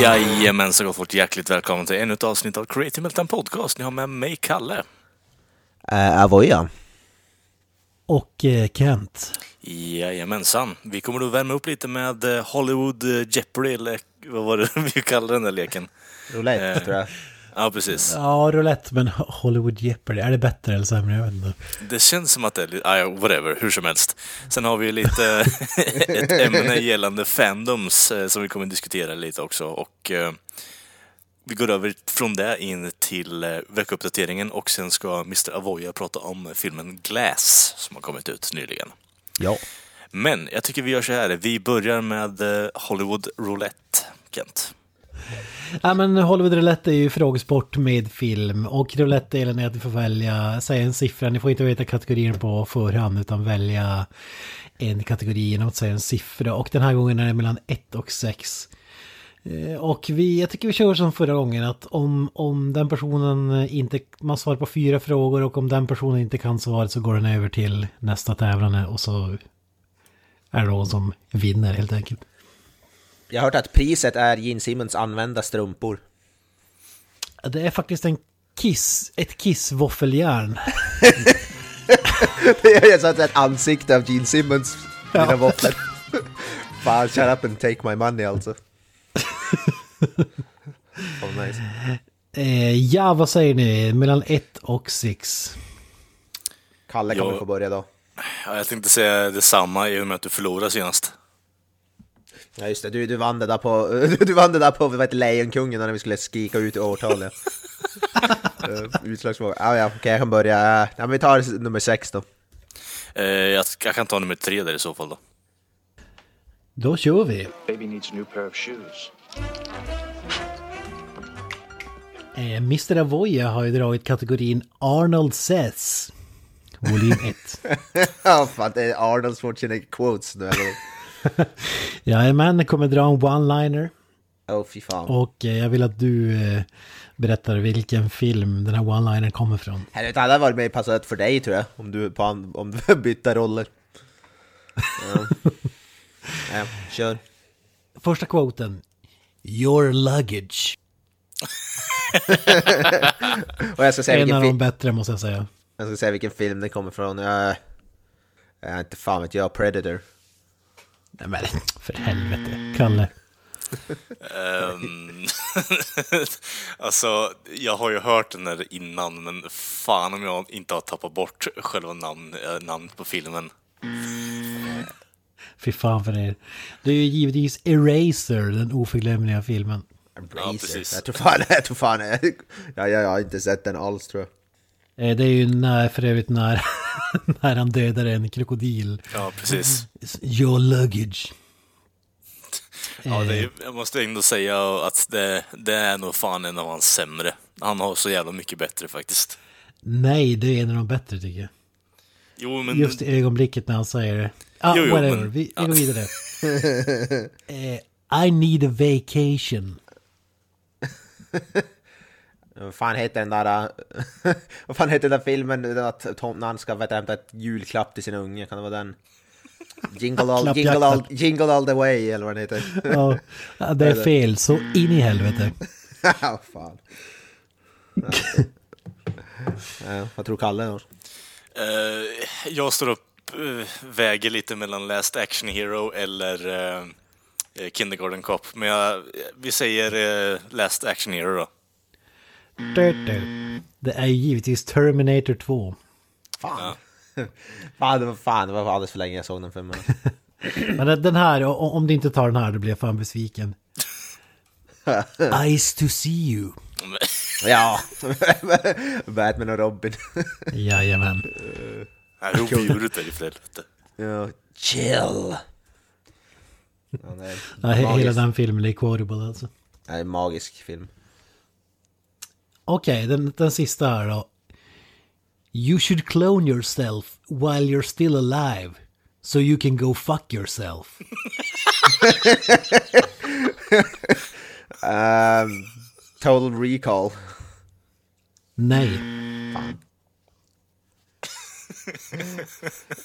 Jajamensan gott folk, hjärtligt välkommen till ännu ett avsnitt av Creative Meltdown Podcast. Ni har med mig Kalle. Uh, Avoya. Och eh, Kent. Jajamensan. Vi kommer då värma upp lite med eh, Hollywood eh, Jeopardy, eller vad var det vi kallade den där leken? Roulette, Eh, tror jag. Ja, precis. Ja, roulette, men Hollywood Jeopardy. Är det bättre eller sämre? Jag vet inte. Det känns som att det är lite, ah, whatever, hur som helst. Sen har vi lite ett ämne gällande fandoms eh, som vi kommer diskutera lite också. Och eh, vi går över från det in till eh, veckouppdateringen och sen ska Mr. Avoya prata om filmen Glass som har kommit ut nyligen. Ja. Men jag tycker vi gör så här, vi börjar med Hollywood Roulette, Kent. Ja, men Hollywood Roulette är ju frågesport med film och roulette-delen är att du får välja, säga en siffra. Ni får inte veta kategorin på förhand utan välja en kategori genom att säga en siffra. Och den här gången är det mellan 1 och 6. Eh, och vi, jag tycker vi kör som förra gången att om, om den personen inte, man svarar på fyra frågor och om den personen inte kan svaret så går den över till nästa tävlande och så är det någon som vinner helt enkelt. Jag har hört att priset är Gene Simmons använda strumpor. Det är faktiskt en kiss, ett kissvåffeljärn. Det är så att ett ansikte av Gene Simmons mina Ja. våfflor. Fan, shut up and take my money alltså. oh, nice. Eh, ja, vad säger ni? Mellan 1 och 6. Kalle kommer Ja. få börja då. Ja, jag tänkte säga detsamma i och med att du förlorade senast. Ja just det, du, du vann det där på, du vann det där på vad heter Lejonkungen när vi skulle skrika ut årtalet. uh, utslagsmål. Ja, ja, okej jag kan börja. Ja, men vi tar nummer sex då. Eh, jag, jag kan ta nummer tre där i så fall då. Då kör vi. Baby needs a new pair of shoes. Eh, Mr. Avoya har ju dragit kategorin Arnold Says. Volym 1. Ja fan, det är Arnold Schwarzenegger quotes nu eller? Jajamän, kommer dra en one-liner. Åh oh, fy fan. Och eh, jag vill att du eh, berättar vilken film den här one-linern kommer från. Helvete, det hade varit mer passat för dig tror jag, om du, på om du bytte roller. Ja. ja, kör. Första quoten. Your luggage. Och jag ska säga En av de bättre måste jag säga. jag ska säga vilken film den kommer från. Jag, jag inte fan vet jag, Predator. Nej men för helvete. Kalle. Ehm, alltså, jag har ju hört den där innan, men fan om jag inte har tappat bort själva namn, eh, namnet på filmen. Fy fan för er. Det är ju givetvis Eraser, den oförglömliga filmen. Embracer. precis. jag tror fan, jag tror fan, jag, jag, jag har inte sett den alls tror jag. Eh, Det är ju när, för övrigt när, när han dödar en krokodil. Ja, precis. Your luggage. Ja, det Eh. är, jag måste ändå säga att det, det är nog fan en av hans sämre. Han har så jävla mycket bättre faktiskt. Nej, det är en av de bättre tycker jag. Jo, men... Just i ögonblicket när han säger det. Ah, Jo, jo, whatever, men- vi, vi går vidare. eh, I need a vacation. Vad fan heter den där... äh, vad fan heter den där filmen att Tom, när han ska vet, hämta ett julklapp till sin unge? Kan det vara den? Jingle all, jingle, all, jingle all the way eller vad den heter. Ja, det är fel, så in i helvete. Ja, fan. Ja. Ja, vad tror Kalle? Eh, jag står upp, eh, väger lite mellan Last Action Hero eller eh, Kindergarten Cop. Men jag, vi säger Last Action Hero då. Det är ju givetvis Terminator 2. Fan. fan, det var fan, det var alldeles för länge jag såg den filmen. Men den- här, om du inte tar den här, då blir jag fan besviken. Eyes to see you. ja, Batman och Robin. Jajamän. Nej, rovdjuret är det för helvete. ja, chill. Ja, det är Ja, he- hela den filmen är quotable alltså. är en magisk film. Okej, den, den sista här då. You should clone yourself while you're still alive. So you can go fuck yourself. Ehm, Total Recall. Nej.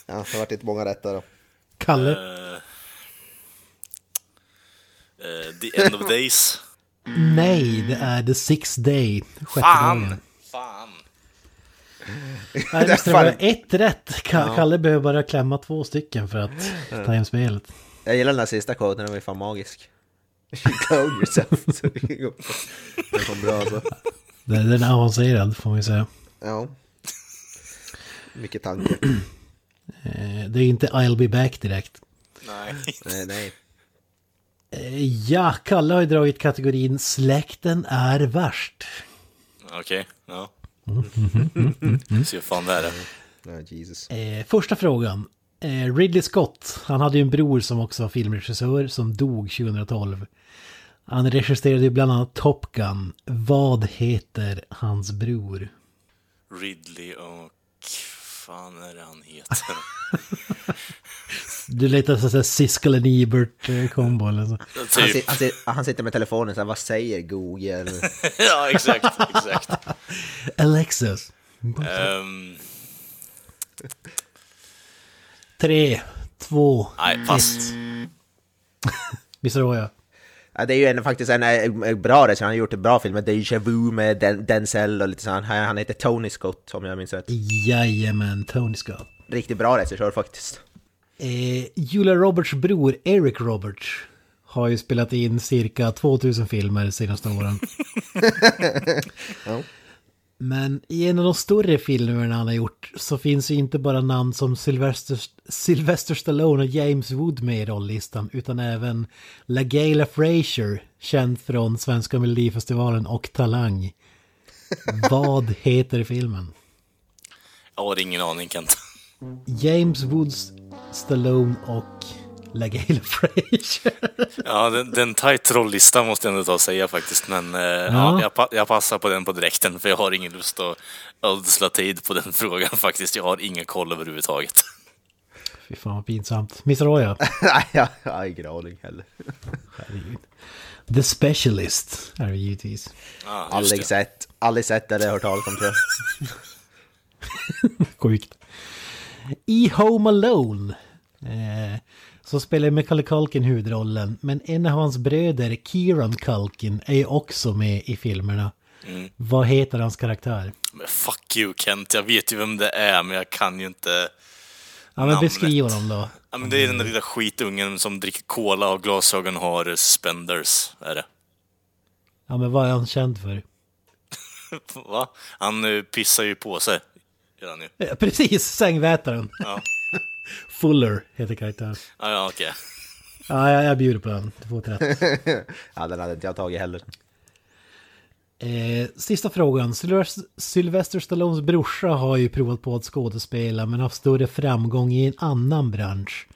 Ja, det har varit inte många rätt där då. Kalle? Eh, the End of Days. Nej, det är The Sixth Day. Sjätte dagen. Fan! Fan! Nej, det Fan. vara ett rätt. Ka- Kalle behöver bara klämma två stycken för att ta hem spelet. Jag gillar den där sista quoten, den var ju fan magisk. Clone yourself. Den kom bra alltså. Den den är avancerad får man ju säga. Ja. Mycket tanke. Eh, Det är inte I'll be back direkt. Nej. Nej, nej. Eh, Ja, Kalle har ju dragit kategorin Släkten är värst. Okej, ja. Se hur fan det är. Jesus. Eh, första frågan. Eh, Ridley Scott, han hade ju en bror som också var filmregissör som dog 2012. Han regisserade ju bland annat Top Gun. Vad heter hans bror? Ridley och... fan är det han heter? Du letar så att Siskel and Ebert eh, kombo eller så. Han, typ. han, han sitter med telefonen så här, vad säger Google? ja, exakt, exakt. Alexis. Ehm, Tre, två, nej, pass. visst var jag? Ja, det är ju en, faktiskt en, en, en bra regissör, han har gjort en bra film med Deja Vu med Den, Denzel och lite sånt. Han, han heter Tony Scott om jag minns rätt. Jajamän, Tony Scott. Riktigt bra regissör faktiskt. Eh, Julia Roberts bror Eric Roberts har ju spelat in cirka 2000 filmer de senaste åren. Ja. Men i en av de större filmerna han har gjort så finns ju inte bara namn som Sylvester, Sylvester Stallone och James Wood med i rolllistan utan även LaGayla Frazier, känd från Svenska Melodifestivalen och Talang. Vad heter filmen? Jag har ingen aning Kent. James Woods, Stallone och LaGayla Frazier. Ja, den, den tajt rollista måste jag ändå ta och säga faktiskt. Men eh, ja. jag, pa- jag passar på den på direkten för jag har ingen lust att ödsla tid på den frågan faktiskt. Jag har ingen koll överhuvudtaget. Fy fan vad pinsamt. Missar Roya? Nej, jag jag har ingen aning heller. Herregud. The Specialist är det givetvis. Ah, Aldrig sett, aldrig sett eller hört talas om tror jag. Sjukt. I Home Alone eh, så spelar Macaulay Culkin huvudrollen. Men en av hans bröder, Kieran Culkin, är ju också med i filmerna. Vad heter hans karaktär? Men fuck you Kent, jag vet ju vem det är men jag kan ju inte... Ja men Namnet. beskriv honom då. Ja, men det är den där lilla skitungen som dricker cola och glasögon har suspenders, är det. Ja men vad är han känd för? Va? Han eh, pissar ju på sig. Han ju. Ja, precis, sängvätaren. Ja, Fuller heter karaktären. ja, ja okej. Ja, jag, jag bjuder på den. Du får rätt. Ja, den hade inte jag tagit heller. Eh, sista frågan. Sylvester, Stallones brorsa har ju provat på att skådespela men haft större framgång i en annan bransch.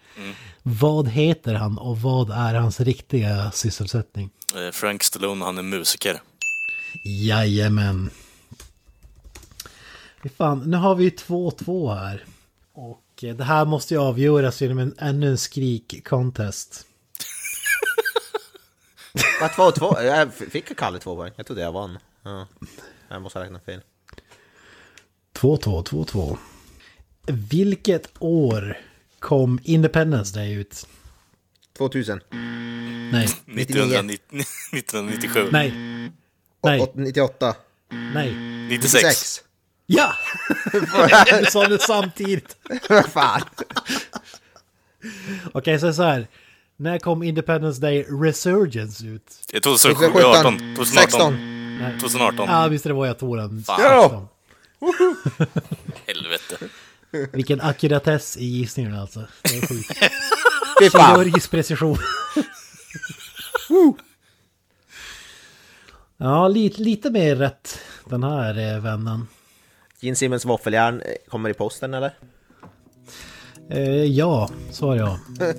Vad heter han och vad är hans riktiga sysselsättning? Eh, Frank Stallone, han är musiker. Jajamän. Fy Fan, nu har vi 2-2 här. Och eh, det här måste ju avgöras genom en, ännu en skrik-contest. Vad, två, två? Jag fick Kalle två poäng? Jag trodde jag vann. Ja. Jag måste ha räknat fel. 2-2, 2-2. Vilket år kom Independence Day ut? 2000. Nej, 1990, 1997. nej, nej, Åt- 98. nej. 96. 96. Ja! du sa det samtidigt. Vad fan? Okej, så så här. När kom Independence Day Resurgence ut? Det är 2017. 18. 2018. 16. 2018. Ja, visst det var jag tog den. Fan. Ja! Helvete. Vilken ackuratess i gissningen alltså. Det är sjukt. Fy fan. Kirurgisk precision. ja, lite, lite mer rätt den här eh, vännen. Gene Simmons våffeljärn eh, kommer i posten eller? Eh, ja, svarar jag.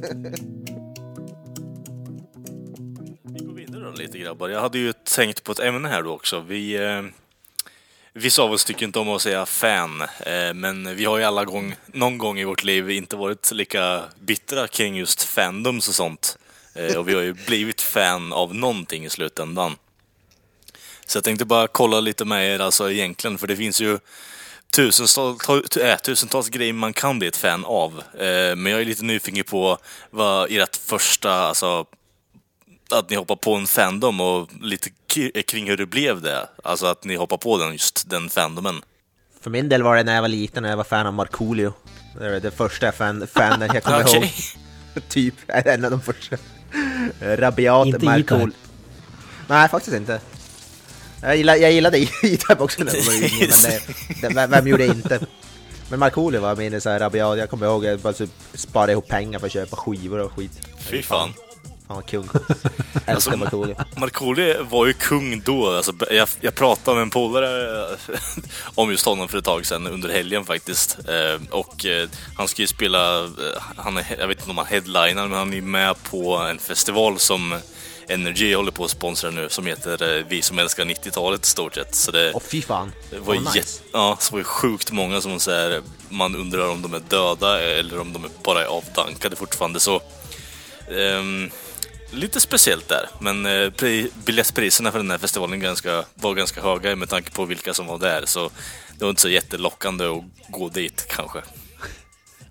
Vi går vidare då, lite grabbar. Jag hade ju tänkt på ett ämne här då också. Vi, eh, vissa av oss tycker inte om att säga fan, eh, men vi har ju alla gång, någon gång i vårt liv inte varit lika bittra kring just fandoms och sånt. Eh, och vi har ju blivit fan av någonting i slutändan. Så jag tänkte bara kolla lite med er alltså egentligen, för det finns ju tusentals, äh, tusentals grejer man kan bli ett fan av. Eh, men jag är lite nyfiken på vad ert första, alltså att ni hoppar på en fandom och lite kring hur det blev det. Alltså att ni hoppar på den, just den fandomen. För min del var det när jag var liten och jag var fan av Markoolio. Det är det första fan, fanen jag kommer Okej. ihåg. Typ, en av de första. Rabiat Inte Markool. Nej, faktiskt inte. Jag gillade, jag gillade var yngre, men det, vem, vem gjorde inte? Men Markoolio var min så här rabiat, jag kommer ihåg jag bara så sparade ihop pengar för att köpa skivor och skit. Fy fan. Han var kung. Alltså, Älskar Markoolio. Markoolio var ju kung då. Alltså, jag, jag pratade med en polare om just honom för ett tag sedan under helgen faktiskt. Eh, och eh, han ska ju spela, eh, han är, jag vet inte om han headlinar, men han är med på en festival som Energy håller på att sponsra nu som heter eh, Vi som älskar 90-talet i stort sett. Så det, Åh fy fan. det var, Åh, nice. jätte, ja, så var ju sjukt många som så här, man undrar om de är döda eller om de är bara är avdankade fortfarande. Så ehm, lite speciellt där, men eh, pri, biljettpriserna för den här festivalen ganska, var ganska höga med tanke på vilka som var där. Så det var inte så jättelockande att gå dit kanske.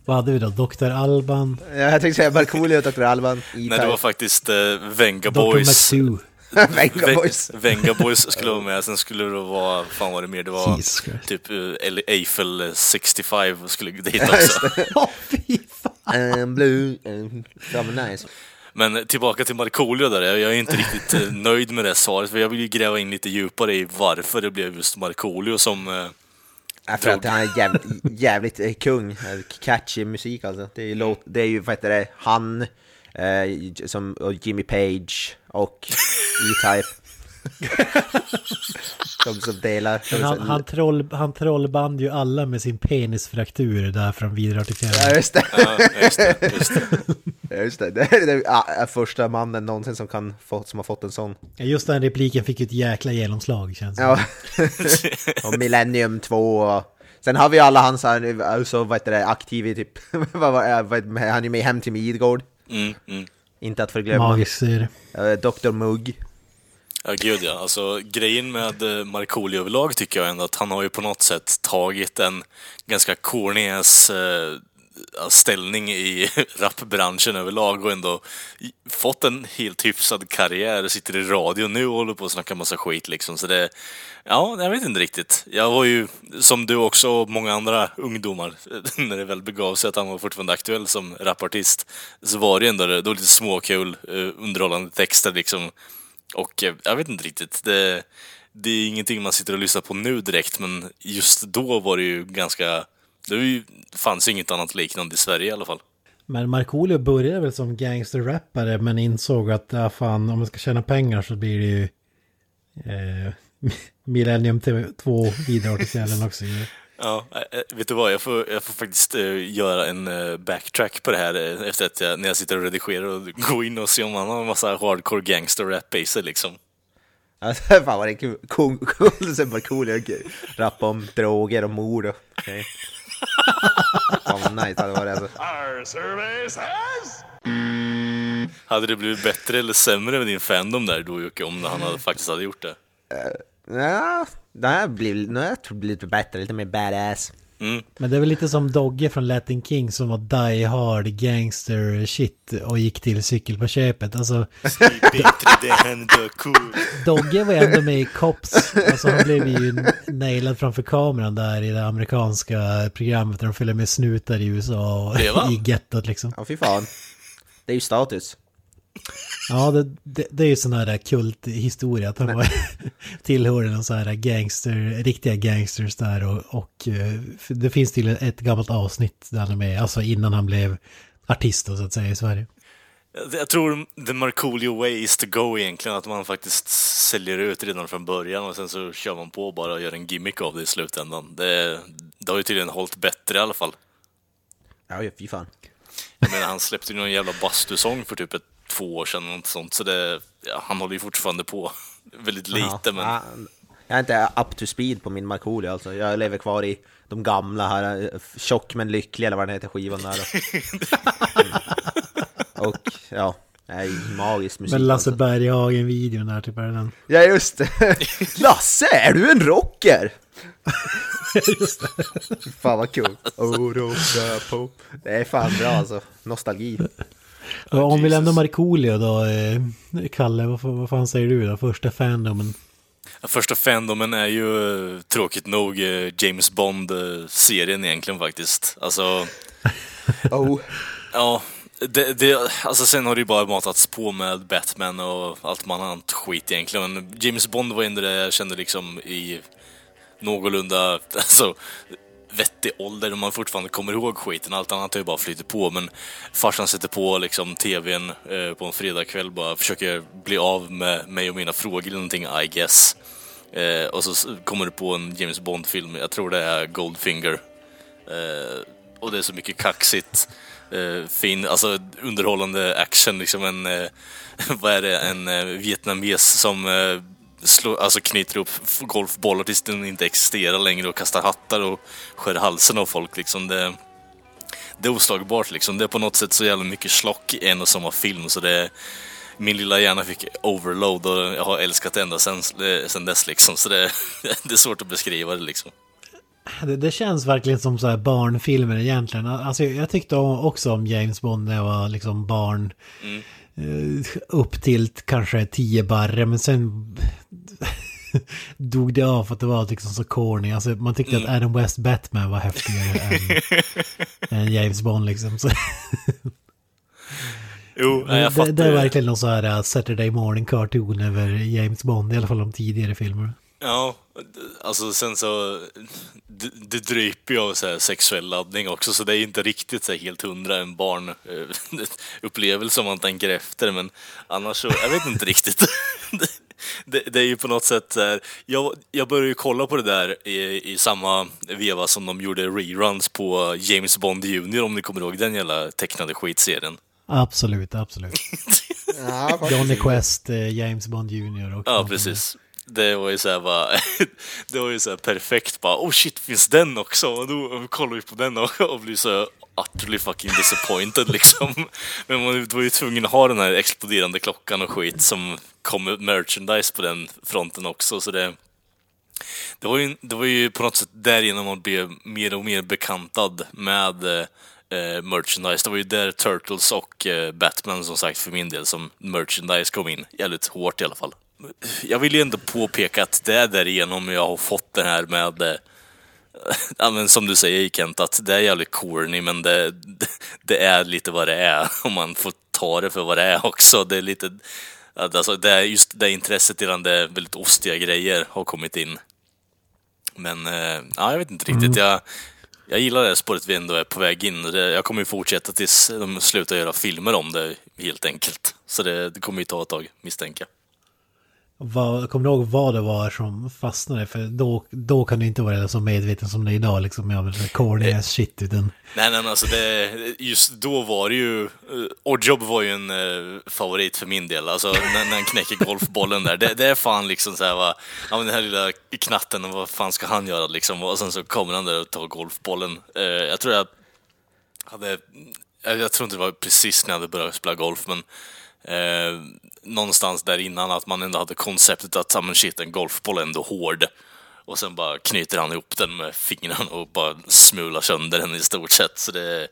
Vad hade vi då? Dr. Alban, Ja, jag tänkte säga Markoolio och Dr. Alban. Nej, det var faktiskt eh, Venga Dr. Boys. McSue. Venga Boys. Ve- Venga Boys skulle vara med, sen skulle det vara, fan var det mer, det var typ eh, Ele- Eiffel 65 skulle dit Ja, också. Åh fy fan! I'm blue, um, ja, men nice. Men tillbaka till Markoolio där, jag är inte riktigt eh, nöjd med det svaret, för jag vill ju gräva in lite djupare i varför det blev just Markoolio som... eh, Ja, för att han är jävligt, jävligt eh, kung, Eh, catchy musik alltså. Det är ju, låt, det är ju vad heter det, han, eh, som, och Jimmy Page och E-Type. De som delar. Han, han, troll, han trollband ju alla med sin penisfraktur där från vidare till Ja just det, Ja, just det, just det. Ja, just det. det är, det är ja, första mannen någonsin som, kan få, som har fått en sån. Ja, Just den repliken fick ju ett jäkla genomslag känns det Ja. och Millennium 2 och... Sen har vi alla hans, han är så vad heter det, aktiv i typ, det, han är med Hem till Midgård. Mm, mm. Inte att förglömma. Magisk serie. Eh, Dr Mugg. Ja, gud ja. Alltså, grejen med eh, Markoolio överlag tycker jag ändå att han har ju på något sätt tagit en ganska corny eh, ställning i rapbranschen överlag och ändå fått en helt hyfsad karriär. Sitter i radio nu och håller på att snacka massa skit liksom. Så det, ja, jag vet inte riktigt. Jag var ju, som du också och många andra ungdomar, när det väl begav sig att han var fortfarande aktuell som rapartist, så var det ändå det, det var lite småkul, eh, underhållande texter liksom. Och eh, jag vet inte riktigt. Det, det är ingenting man sitter och lyssnar på nu direkt, men just då var det ju ganska... Det ju, fanns ju inget annat liknande i Sverige i alla fall. Men Markoolio började väl som gangsterrappare men insåg att ja, fan, om man ska tjäna pengar så blir det ju eh, Millennium 2 vidare till fjällen också. Ja, eh, eh, vet du vad? Jag får, jag får faktiskt eh, göra en backtrack på det här efter att jag, när jag sitter och redigerar och gå in och se om han har en massa hardcore gangster rap i sig liksom. Alltså, fan vad det är kul, cool, cool, så bara cool, jag rappa om droger och mord och okay. Fan vad nice det hade varit alltså. Our survey says. Hade det blivit bättre eller sämre med din fandom där då Jocke, om han hade, faktiskt hade gjort det? Ja, det här blir, nu har jag tror det blir lite bättre, lite mer badass. Mm. Men det är väl lite som Dogge från Latin King som var die hard gangster shit och gick till cykel på köpet. Alltså Dogge var ändå med i Cops. Alltså han blev ju nailad framför kameran där i det amerikanska programmet där de följer med snutar i USA och i gettot liksom. Ja fy fan. Det är ju status. Ja, det, det, det är ju sån här kulthistoria att han var tillhörde någon sån här gangster, riktiga gangsters där och, och eh, det finns till ett gammalt avsnitt där han är med, alltså innan han blev artist då, så att säga i Sverige. Jag tror the Markoolio way is to go egentligen, att man faktiskt säljer ut redan från början och sen så kör man på bara och gör en gimmick av det i slutändan. Det, det har ju tydligen hållit bättre i alla fall. Ja, fy fan. Menar, han släppte ju någon jävla bastusång för typ ett två år sedan, något sånt. Så det, ja, han håller ju fortfarande på. Väldigt lite, Ja, men... ja, Jag är inte up to speed på min Markoolio alltså. Jag lever kvar i de gamla här, Tjock men lycklig eller vad den heter skivan där. Och ja, nej, magisk musik. Men Lasse alltså. Berghagen-videon där, typ är den. Ja just det! Lasse, är du en rocker? Just det. Fan vad kul! Oh. Det är fan bra alltså, nostalgi. Och om vi lämnar Markoolio då, eh, Kalle, vad, vad fan säger du då? Första fandomen? Första fandomen är ju eh, tråkigt nog eh, James Bond-serien egentligen faktiskt. Alltså, Oh. ja. Det, det, alltså sen har det ju bara matats på med Batman och allt man annat skit egentligen. Men James Bond var ändå det jag kände liksom i någorlunda, alltså vettig ålder och man fortfarande kommer ihåg skiten. Allt annat har ju bara flyttat på. Men farsan sätter på liksom tvn eh, på en fredagkväll bara försöker bli av med mig och mina frågor eller någonting, I guess. Eh, och så kommer det på en James Bond-film, jag tror det är Goldfinger. Eh, och det är så mycket kaxigt, eh, fin, alltså underhållande action, liksom en, eh, vad är det, en eh, vietnames som eh, slår, alltså knyter upp golfbollar tills den inte existerar längre och kastar hattar och skär halsen av folk liksom. Det, det är oslagbart liksom. Det är på något sätt så jävla mycket slock i en och samma film så det min lilla hjärna fick overload och jag har älskat det ända sen, eh, sen dess liksom. Så det, det är svårt att beskriva det liksom. Det, det känns verkligen som så här barnfilmer egentligen. Alltså jag tyckte också om James Bond när jag var liksom barn. Eh, upp till kanske 10 barre, men sen dog det av för att det var liksom så corny. Alltså man tyckte att Adam West Batman var häftigare än, än James Bond liksom. Så, Jo, nej, jag det, fattar det är ju. verkligen någon så här uh, Saturday morning cartoon över James Bond, i alla fall de tidigare filmerna. Ja, alltså sen så... Det, det dryper ju av så här sexuell laddning också, så det är inte riktigt så här helt hundra en barnupplevelse om man tänker efter, men annars så... Jag vet inte riktigt. Det, det, är ju på något sätt jag, jag började ju kolla på det där i, i samma veva som de gjorde reruns på James Bond Junior, om ni kommer ihåg den jävla tecknade skitserien. Absolut, absolut. Johnny Quest, eh, James Bond Jr. och Ja, precis. Det var ju såhär bara, det var ju såhär perfekt bara, oh shit, finns den också? Och då kollar vi på den och, och blir så utterly fucking disappointed liksom. Men man var ju tvungen att ha den här exploderande klockan och skit som kom med merchandise på den fronten också, så det... Det var, ju, det var ju på något sätt därigenom man blev mer och mer bekantad med eh, merchandise. Det var ju där Turtles och eh, Batman som sagt för min del som merchandise kom in jävligt hårt i alla fall. Jag vill ju ändå påpeka att det är därigenom jag har fått det här med eh, Ja men som du säger Kent, att det är jävligt corny men det, det, det är lite vad det är. Om man får ta det för vad det är också. Det är lite... Alltså det är just det intresset i det väldigt ostiga grejer har kommit in. Men eh, ja, jag vet inte riktigt. Jag, jag gillar det spåret vi ändå är på väg in. Jag kommer ju fortsätta tills de slutar göra filmer om det helt enkelt. Så det, det kommer ju ta ett tag, misstänker jag. Vad, kommer du ihåg vad det var som fastnade? För då, då kan du inte vara så medveten som det är idag, liksom. jag men corny ass shit. Utan, Nej, nej, men alltså det, just då var det ju... Eh, Oddjob var ju en eh, favorit för min del. Alltså när, när han knäcker golfbollen där. Det, det är fan liksom så här, va, ja men den här lilla knatten, vad fan ska han göra liksom? Och sen så kommer han där och tar golfbollen. Eh, jag tror jag hade... Jag, jag tror inte det var precis när jag hade börjat spela golf, men eh, någonstans där innan att man ändå hade konceptet att, men shit, en golfboll är ändå hård. Och sen bara knyter han ihop den med fingrarna och bara smular sönder den i stort sett. Så det...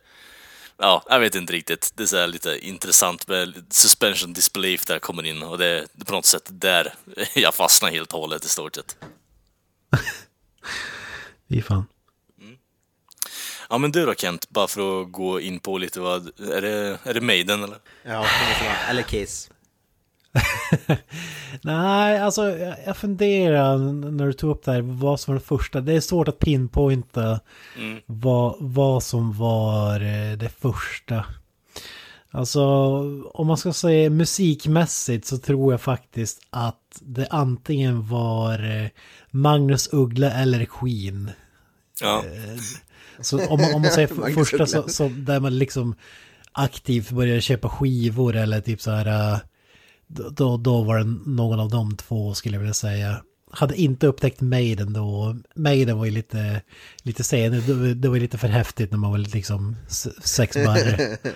Ja, jag vet inte riktigt. Det är så här lite intressant med suspension disbelief där kommer in och det, är på något sätt där jag fastnar helt och hållet i stort sett. fy fan. Ja men du då Kent, bara för att gå in på lite vad, är det, är det Maiden eller? Ja. Eller Kiss. Nej, alltså jag, funderar när du tog upp det här, vad som var det första. Det är svårt att pinpointa vad, vad som var eh, det första. Alltså, om man ska säga musikmässigt så tror jag faktiskt att det antingen var eh, Magnus Uggla eller Queen. Ja, Så om man, om man säger första så, så där man liksom aktivt började köpa skivor eller typ så här... Då, då, var det någon av de två skulle jag vilja säga. Hade inte upptäckt Maiden då. Maiden var ju lite, lite senare. Det, det var ju lite för häftigt när man var liksom sex barre.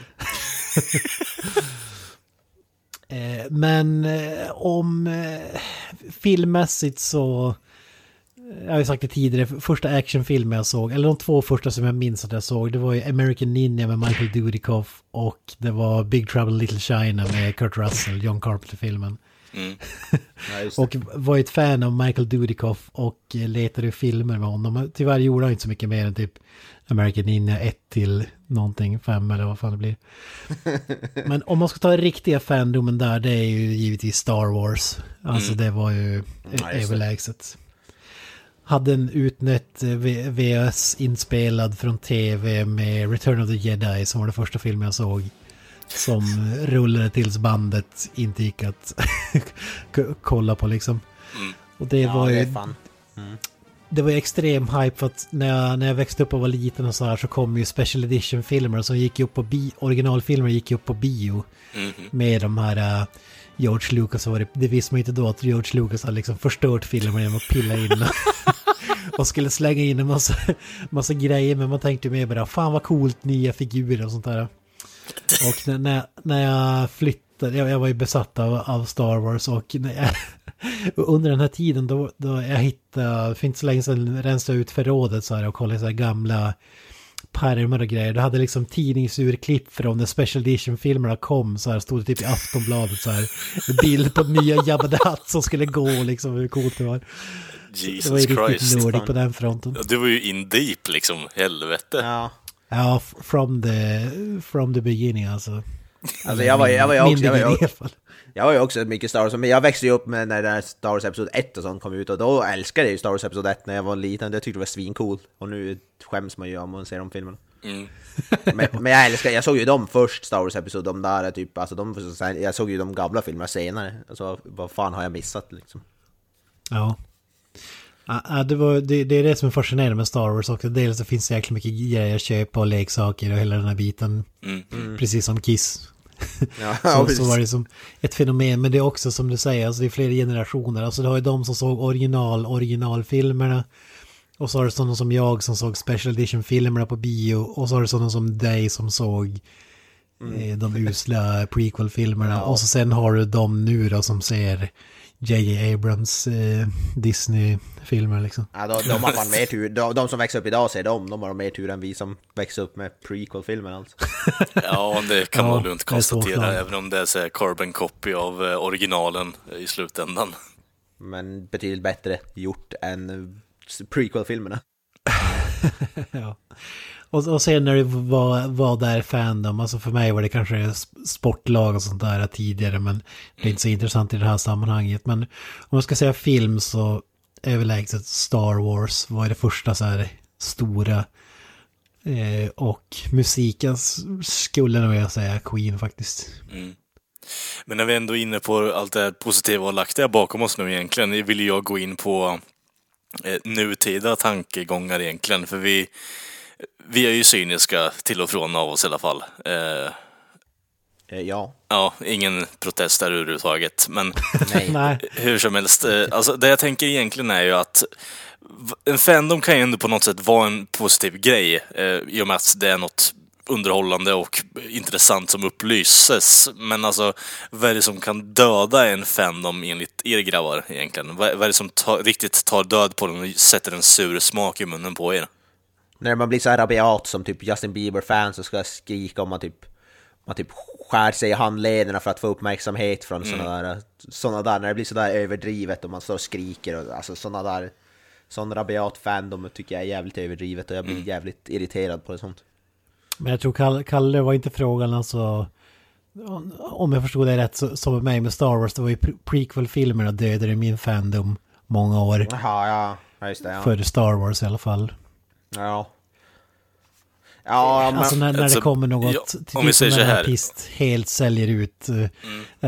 Eh, Men eh, om eh, filmmässigt så... Jag har ju sagt det tidigare, första actionfilmen jag såg, eller de två första som jag minns att jag såg, det var ju American Ninja med Michael Dudikoff och det var Big Trouble Little China med Kurt Russell, John Carpenter-filmen. Ja, det. Och var ju ett fan av Michael Dudikoff och letade filmer med honom. Tyvärr gjorde han inte så mycket mer än typ American Ninja 1 till någonting, 5 eller vad fan det blir. Men om man ska ta riktiga fandomen där, det är ju givetvis Star Wars. Alltså det var ju det. överlägset. Hade en utnött eh, VHS inspelad från tv med Return of the Jedi som var den första filmen jag såg. Som rullade tills bandet inte gick att kolla på liksom. Och det Ja, var det ju är fan. det var ju extrem hype för att när jag, när jag växte upp och var liten och så här så kom ju special edition-filmer som gick ju upp på bi, originalfilmer gick ju upp på bio. Med de här uh, George Lucas var det, det visste man ju inte då att George Lucas hade liksom förstört filmen genom att pilla in och skulle slänga in en massa, massa grejer men man tänkte mer bara fan vad coolt nya figurer och sånt där. Och när, när, jag- när jag flyttade, jag, jag var ju besatt av, av Star Wars och när jag, och under den här tiden då, då jag hittade, för inte så länge sedan rensade jag ut förrådet så här och kollade så här gamla pärmar och grejer. Då hade liksom tidningsurklipp från när Special Edition-filmerna kom så här stod det typ i Aftonbladet så här. En bild på nya Jabba the Hutt som skulle gå liksom hur coolt det var. Det var ju Jesus riktigt Christ. nördigt på den fronten. Ja, Du var ju in deep liksom, helvete. Ja. Ja, from the, from the beginning alltså. Alltså jag var, jag var ju också, jag var alla fall. jag var ju också mycket Star Wars, men jag växte ju upp med när Star Wars Episod 1 och sånt kom ut och då älskade jag ju Star Wars Episod 1 när jag var liten, jag tyckte det var svincool. Och nu skäms man ju om man ser de filmerna. Mm. men, men jag älskar, jag såg ju dem först, Star Wars Episod, de där typ, alltså de, jag såg ju de gamla filmerna senare. Alltså vad fan har jag missat liksom? Ja. Ja, ja, det, var, det, det är det som är fascinerande med Star Wars också. Dels så finns det jäkla mycket grejer att köpa och leksaker och hela den här biten. Precis som Kiss. Ja, Så, så var det som ett fenomen. Men det är också som du säger, alltså det är flera generationer. Alltså det har ju de som såg original, originalfilmerna. Och så har du sådana som jag som såg special edition-filmerna på bio. Och så har du sådana som dig som såg eh, de usla prequel-filmerna. Och så sen har du de nu då som ser J.J. Abrams eh, Disney-filmer liksom. Ja, de, de har fan mer tur, de, de som växer upp idag ser dem, de har mer tur än vi som växer upp med prequel-filmer alltså. Ja, det kan Ja, man lugnt konstatera, även om det är så carbon copy av eh, originalen i slutändan. Men betydligt bättre gjort än eh, prequel-filmerna. ja. Och, och sen när det var, var där fandom, alltså för mig var det kanske sp- sportlag och sånt där tidigare, men det är inte så intressant i det här sammanhanget. Men om man ska säga film så överlägset Star Wars var det första så här stora. Eh, och musiken skulle nog jag säga Queen faktiskt. Men när vi ändå är inne på allt det här positiva och lagt det bakom oss nu egentligen, vill jag gå in på eh, nutida tankegångar egentligen, för vi, vi är ju cyniska till och från av oss i alla fall. Eh, Eh, ja. ja, ingen protest där överhuvudtaget, men Nej. Hur som helst, eh, alltså det jag tänker egentligen är ju att en fandom kan ju ändå på något sätt vara en positiv grej eh, i och med att det är något underhållande och intressant som upplyses. Men alltså, vad är det som kan döda en fandom enligt er grabbar egentligen? Vad, vad är det som tar, riktigt tar död på den och sätter en sur smak i munnen på er? När man blir så här rabiat som typ Justin Bieber-fans och ska skrika om man typ man typ skär sig i handlederna för att få uppmärksamhet från sådana där, såna där, när det blir sådär överdrivet och man står och skriker och alltså sådana där, sån rabiat fandom tycker jag är jävligt överdrivet och jag blir jävligt irriterad på det sånt. men jag tror Kalle, Kalle var inte frågan alltså... Om jag förstod det rätt så, som med mig med Star Wars, det var ju pre- prequel-filmerna dödade min fandom många år. Jaha, ja, ja just det, ja. För Star Wars i alla fall. Ja. Ja, men... Alltså när, när Alltså, det kommer något, ja, typ om vi som säger så här. artist helt säljer ut, eh,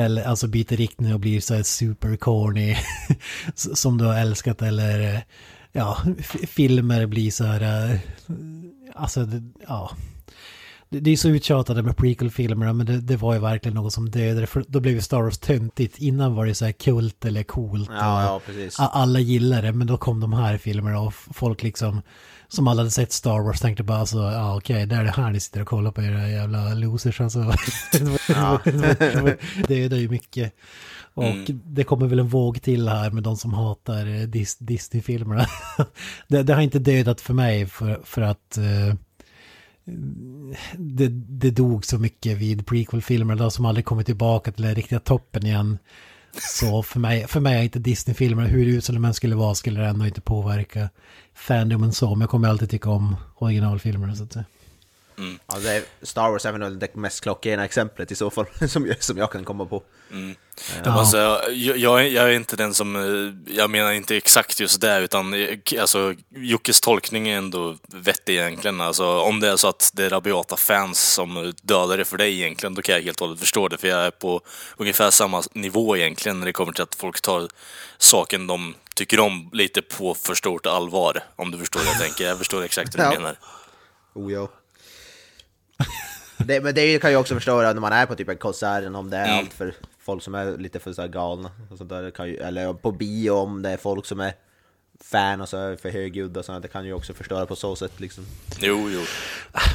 eller alltså byter riktning och blir så här super corny, som du har älskat, eller eh, ja, filmer blir så här, eh, alltså ja. det, det är så uttjatade med prequel-filmerna men det, det var ju verkligen något som dödade för då blev ju Star Wars töntigt. Innan var det så här kult eller coolt. Ja, ja, precis. Alla gillade det men då kom de här filmerna och folk liksom som alla hade sett Star Wars tänkte bara så, ja okej, det är det här ni sitter och kollar på era jävla losers alltså. det, var- det, det är ju mycket. Och Mm. det kommer väl en våg till här med de som hatar eh, Dis- Disney-filmerna. det, det har inte dödat för mig för, för att eh, det, det dog så mycket vid prequel-filmerna som aldrig kommit tillbaka till den riktiga toppen igen. Så för mig, för mig är inte Disney-filmerna, hur usla de skulle vara, skulle det ändå inte påverka fandomen så. Men jag kommer alltid tycka om originalfilmerna så att säga. Ja, det är, Star Wars är väl det mest klockrena exemplet i så fall, som jag, som jag kan komma på. Jag, måste, säga, jag, jag, är, jag är inte den som, eh, jag menar inte exakt just det, utan eh, alltså, Jockes tolkning är ändå vettig egentligen. Alltså, om det är så att det är rabiata fans som dödar det för dig egentligen, då kan jag helt och hållet förstå det, för jag är på ungefär samma nivå egentligen när det kommer till att folk tar saken de tycker om lite på för stort allvar, om du förstår vad jag tänker. Jag förstår exakt vad du Ja. menar. Oh, ja. det, men det kan jag också förstå när man är på typ en konsert, om det är Mm. allt för folk som är lite för så här galna. Och sånt där, ju, eller på bio om det är folk som är fan och så är för högljudda och sånt, det kan ju också förstöra på så sätt liksom. Jo, jo.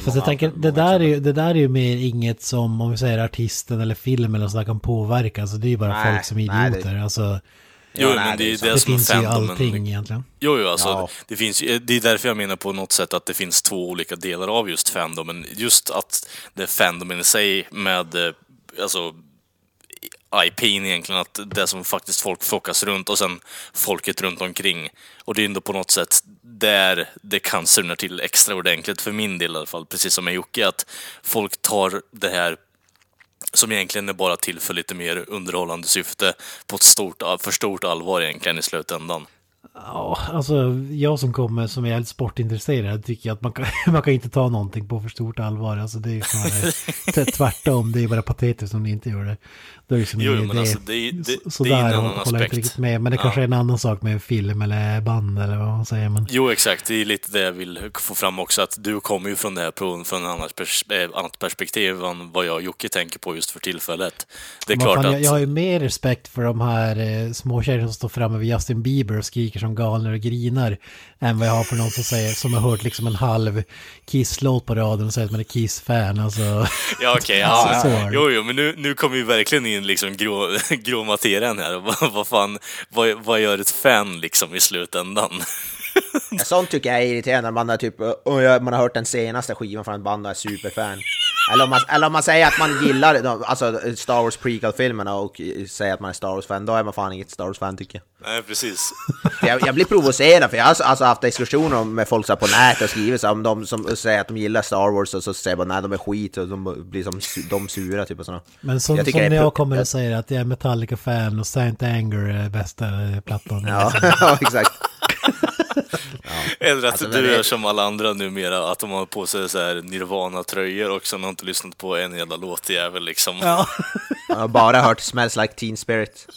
Fast jag tänker, det där, är ju, det där är ju mer inget som, om vi säger artisten eller film eller sådär kan påverka. Alltså det är ju bara Nej, folk som är nej, det- idioter. Alltså, Jo, nej, men det det är det, det som är finns ju allting egentligen. Jo, jo, alltså, Ja. det, finns, det är därför jag menar på något sätt att det finns två olika delar av just fandomen. Just att det är fandomen i sig med eh, alltså, IPn egentligen, att det som faktiskt folk flockas runt och sen folket runt omkring. Och det är ändå på något sätt där det kan surna till extra ordentligt, för min del i alla fall, precis som med Jocke, att folk tar det här som egentligen är bara till för lite mer underhållande syfte på ett stort, för stort allvar egentligen i slutändan. Ja, alltså jag som kommer som är helt sportintresserad tycker att man kan, man kan inte ta någonting på för stort allvar. Alltså det är ju snarare tvärtom, det är bara patetiskt om ni inte gör det. Då är det liksom Jo, men idé. alltså, det är- det- det är en annan inte aspekt. riktigt med. Men det Ja. kanske är en annan sak med en film eller band eller vad man säger. Men Jo, exakt. Det är lite det jag vill få fram också, att du kommer ju från det här från, från ett annat, pers- eh, annat perspektiv än vad jag och Jocke tänker på just för tillfället. Det är Vad klart fan, att... jag, jag har ju mer respekt för de här eh, småtjejerna som står framme vid Justin Bieber och skriker som galna och grinar. Än vad jag har för någon som säger, som har hört liksom en halv Kiss-låt på radion och säger att man är Kiss-fan. Alltså, Ja, okej. Ja, alltså, är det. jo, jo, men nu, nu kommer vi verkligen in liksom grå, grå materien här. Vad, vad fan, vad, vad gör ett fan liksom i slutändan? Ja, sånt tycker jag är irriterande när man, är typ, ja, man har hört den senaste skivan från ett band och är superfan. Eller om man, eller om man säger att man gillar de- alltså, Star Wars prequel-filmerna och säger att man är Star Wars-fan, då är man fan inget Star Wars-fan tycker jag. Nej, precis. Jag, jag blir provocerad för jag har alltså, haft diskussioner med folk så här på nätet och skrivit så här, om de som säger att de gillar Star Wars och så säger man nej de är skit och de blir som de sura typ och sådana. men som, Jag som jag pro- kommer och säger att jag är Metallica-fan och Saint Anger är bästa plattan. Ja, ja exakt. Eller att Alltså, du men det- är som alla andra numera, att de har på sig så här Nirvana-tröjor och sen har inte lyssnat på en jävla låtjävel liksom. Ja. Jag har bara hört Smells Like Teen Spirit.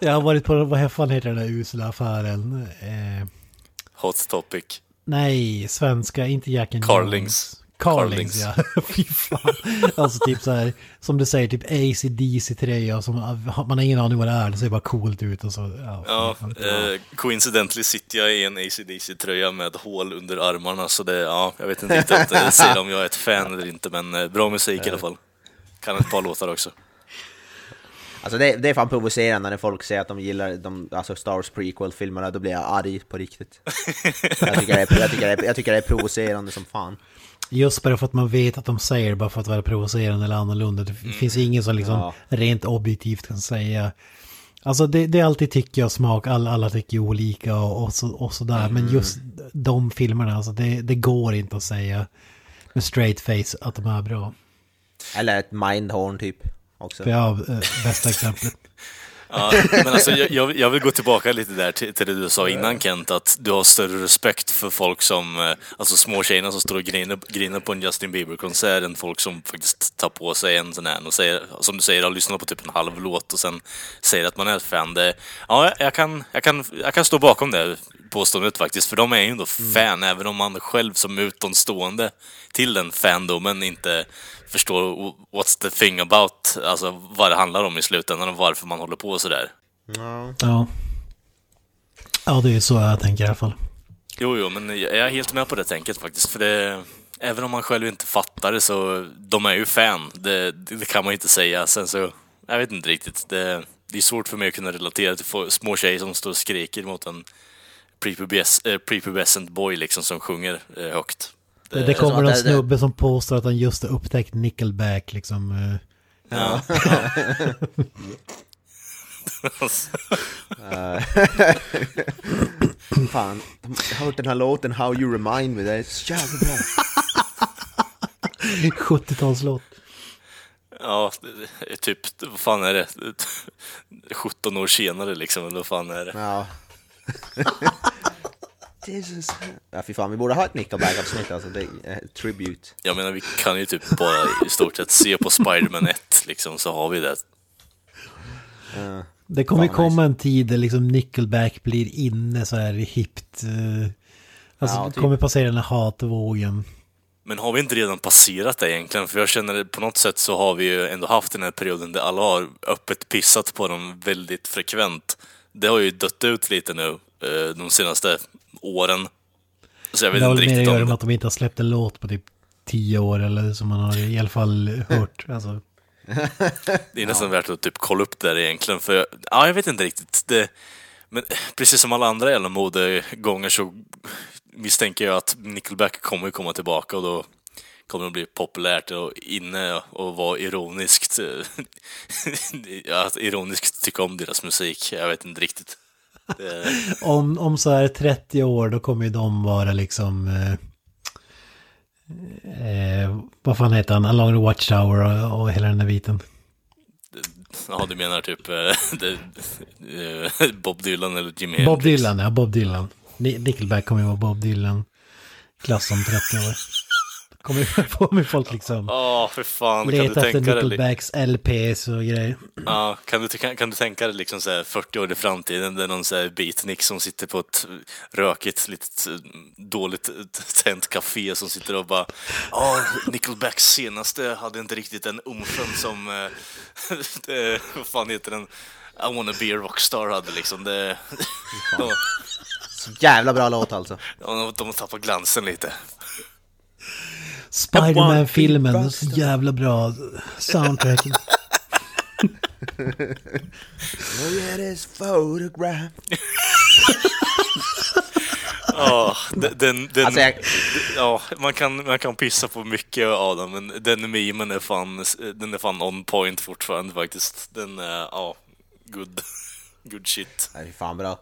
Jag har varit på, vad fan heter den där usla affären? Eh, Hot topic. nej, svenska, inte Jack and Carlings. Jones. Carlings, ja. Fy fan. Alltså typ så här, som du säger, typ ACDC-tröja. Som, man har ingen aning vad det är, det ser bara coolt ut och så. Ja, Ja, eh, coincidentally sitter jag i en AC/DC-tröja med hål under armarna, så det, ja, jag vet inte riktigt eh, säga om jag är ett fan eller inte, men eh, bra musik i alla fall. Kan ett par låtar också. Alltså det, det är fan provocerande när folk säger att de gillar de, alltså Star Wars prequel-filmerna, då blir jag arg på riktigt. Jag tycker, det är, jag, tycker det är, jag tycker det är provocerande som fan. Just bara för att man vet att de säger det bara för att vara provocerande eller annorlunda. Det finns ingen som liksom Ja. rent objektivt kan säga. Alltså det, det är alltid tycke och smak, alla, alla tycker olika och, och, så, och sådär. Men just de filmerna, alltså det, det går inte att säga med straight face att de är bra. Eller ett mindhorn typ. Också. Har eh, bästa exemplet. Ja, men alltså, jag, jag, vill gå tillbaka lite där till, till det du sa innan Kent, att du har större respekt för folk som, eh, alltså små tjejerna som står och griner, griner på en Justin Bieber-konsert än folk som faktiskt tar på sig en sån här och säger, som du säger, har lyssnat på typ en halv låt och sen säger att man är ett fan. Det, ja, jag kan, jag, kan, jag kan stå bakom det påståendet faktiskt, för de är ju ändå fan, även om man själv som utomstående till den fandomen inte förstår what's the thing about, alltså vad det handlar om i slutändan och varför man håller på sådär. Ja. Ja. Ja, det är ju så jag tänker i alla fall. Jo, jo, men jag är helt med på det tänket faktiskt, för det, även om man själv inte fattar det så, de är ju fan, det, det kan man ju inte säga. Sen så, jag vet inte riktigt, det, det är svårt för mig att kunna relatera till små tjejer som står och skriker mot en eh, prepubescent boy liksom som sjunger eh, högt. Det, det kommer det- snubbe som påstår att han just har upptäckt Nickelback liksom. eh. Ja. Fan, jag har hört den här låten How You Remind Me, det är så jävla bra. 70-talslåt. Ja, det är typ, vad fan är det? 17 år senare liksom, eller vad fan är det? Ja. Jesus. Ja fy fan, vi borde ha ett Nickelback-avsnitt alltså, det är eh, tribute. Jag menar, vi kan ju typ bara i stort sett se på Spider-Man 1 liksom, så har vi det. Det kommer ju Fan, komma en tid där liksom Nickelback blir inne så här hippt. eh, Alltså Ja, det typ. kommer passera den här hatvågen. Men har vi inte redan passerat det egentligen? För jag känner att på något sätt så har vi ju ändå haft den här perioden där alla har öppet pissat på dem väldigt frekvent. Det har ju dött ut lite nu eh, de senaste åren. Så jag Det vet har inte väl mer att göra om med det. att de inte har släppt en låt på typ tio år eller som man har i alla fall hört. Alltså, Det är nästan värt att typ kolla upp det där egentligen, för jag, ja, jag vet inte riktigt. Det, men precis som alla andra jävla modegånger så misstänker jag att Nickelback kommer komma tillbaka och då kommer det bli populärt och inne och vara ironiskt, ja, att ironiskt tycka om deras musik. Jag vet inte riktigt. Det, om, om så här 30 år då kommer ju de vara liksom... Eh, eh, vad fan heter han? Along the Watchtower och, och hela den där biten. ja, du menar typ eh, eh, Bob Dylan eller Hendrix? Bob Dylan, ja Bob Dylan. Ni- Nickelback kommer ju vara Bob Dylan. Klass om 30 år. Kommer kommer folk liksom Ja, för fan. Kan du leta efter tänka dig? Nickelbacks LPs och grejer. Ja, kan du, kan, kan du tänka dig liksom så här 40 år i framtiden, det är någon så här beatnik som sitter på ett rökigt, litet dåligt tänt café som sitter och bara Ja, Nickelbacks senaste hade inte riktigt den umfen som, eh, det, vad fan heter den? I wanna be a rockstar hade liksom. Det, de, Så jävla bra låt alltså. de, de tappar glansen lite. Spiderman-filmen, så jävla bra soundtrack. Look at his photograph. Ja, den, den, den Alltså jag, Ja, man kan, man kan pissa på mycket av den, men den memen är fan, den är fan on point fortfarande faktiskt. Den är, ja, good, good shit. det är fan bra.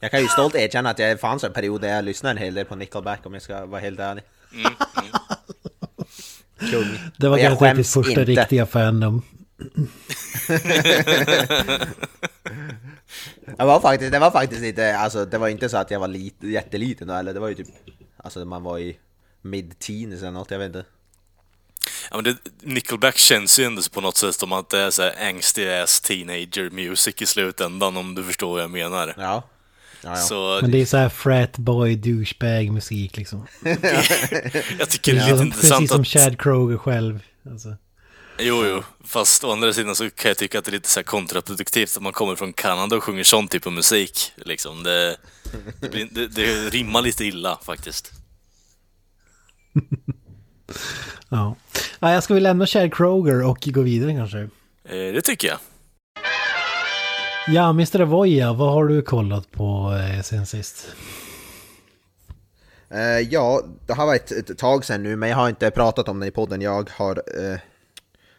Jag kan ju stolt erkänna att jag fanns en period där jag lyssnade en hel del på Nickelback om jag ska vara helt ärlig. Kung. Det var ditt skäms första inte. riktiga fandom. Jag var faktiskt, det var faktiskt inte, alltså det var inte så att jag var lit, jätteliten då, eller det var ju typ, alltså man var i mid-teens eller något, jag vet inte. Ja, men det, Nickelback känns ju ändå på något sätt som att det är så här angsty ass teenager music i slutändan om du förstår vad jag menar. Ja. Ja, ja. Så Men det är så här frat boy douchebag musik liksom. jag tycker det är lite Som, intressant precis som att... Chad Kroger själv. Alltså. Jo, jo. Fast å andra sidan så kan jag tycka att det är lite så här kontraproduktivt att man kommer från Kanada och sjunger sån typ av musik. Liksom. Det, det, blir, det, det rimmar lite illa faktiskt. Ja. ja, jag ska väl lämna Chad Kroger och gå vidare kanske. Eh, det tycker jag. Ja, Mr. Avoya, vad har du kollat på eh, sen sist? Eh, ja, det har varit ett tag sedan nu, men jag har inte pratat om det i podden. Jag har... eh,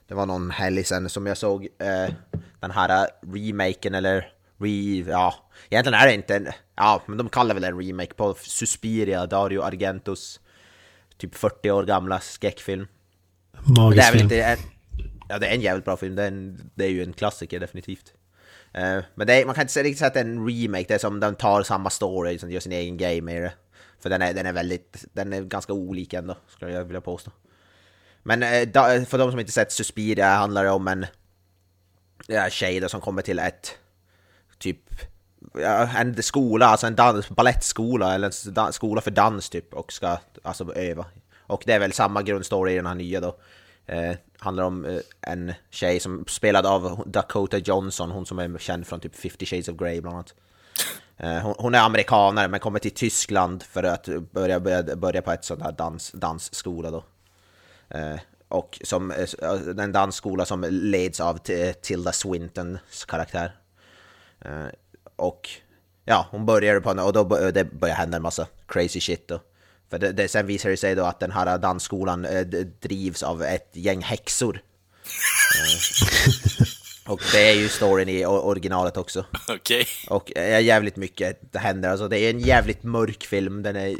det var någon helg sedan som jag såg eh, den här remaken eller... Re, ja, egentligen är det inte en... Ja, men de kallar väl en remake på Suspiria, Dario Argentos typ 40 år gamla skräckfilm. Magisk film. Ja, det är en jävligt bra film. Det är, en, det är ju en klassiker definitivt. Eh, men det är, man kan inte riktigt säga att det är en remake. Det är som den tar samma story, som gör sin egen grej med det. För den är, den är väldigt, den är ganska olik ändå, skulle jag vilja påstå. Men eh, eh, för de som inte sett Suspiria handlar det om en ja, tjej då, som kommer till ett typ en skola, alltså en dans, balettskola eller en skola för dans typ och ska alltså öva. Och det är väl samma grundstory i den här nya då. Eh, handlar om eh, en tjej som spelad av Dakota Johnson, hon som är känd från typ 50 Shades of Grey bland annat. Eh, hon, hon, är amerikanare men kommer till Tyskland för att börja, börja, börja på ett sånt här dans, dansskola då. Eh, och som eh, en dansskola som leds av Tilda Swintons karaktär. Eh, och ja, hon börjar på och då det börjar hända en massa crazy shit då. För det, det, sen visar det sig då att den här dansskolan eh, drivs av ett gäng häxor. och det är ju storyn i originalet också. Okej. Okay. Och jävligt mycket det händer, alltså det är en jävligt mörk film, den är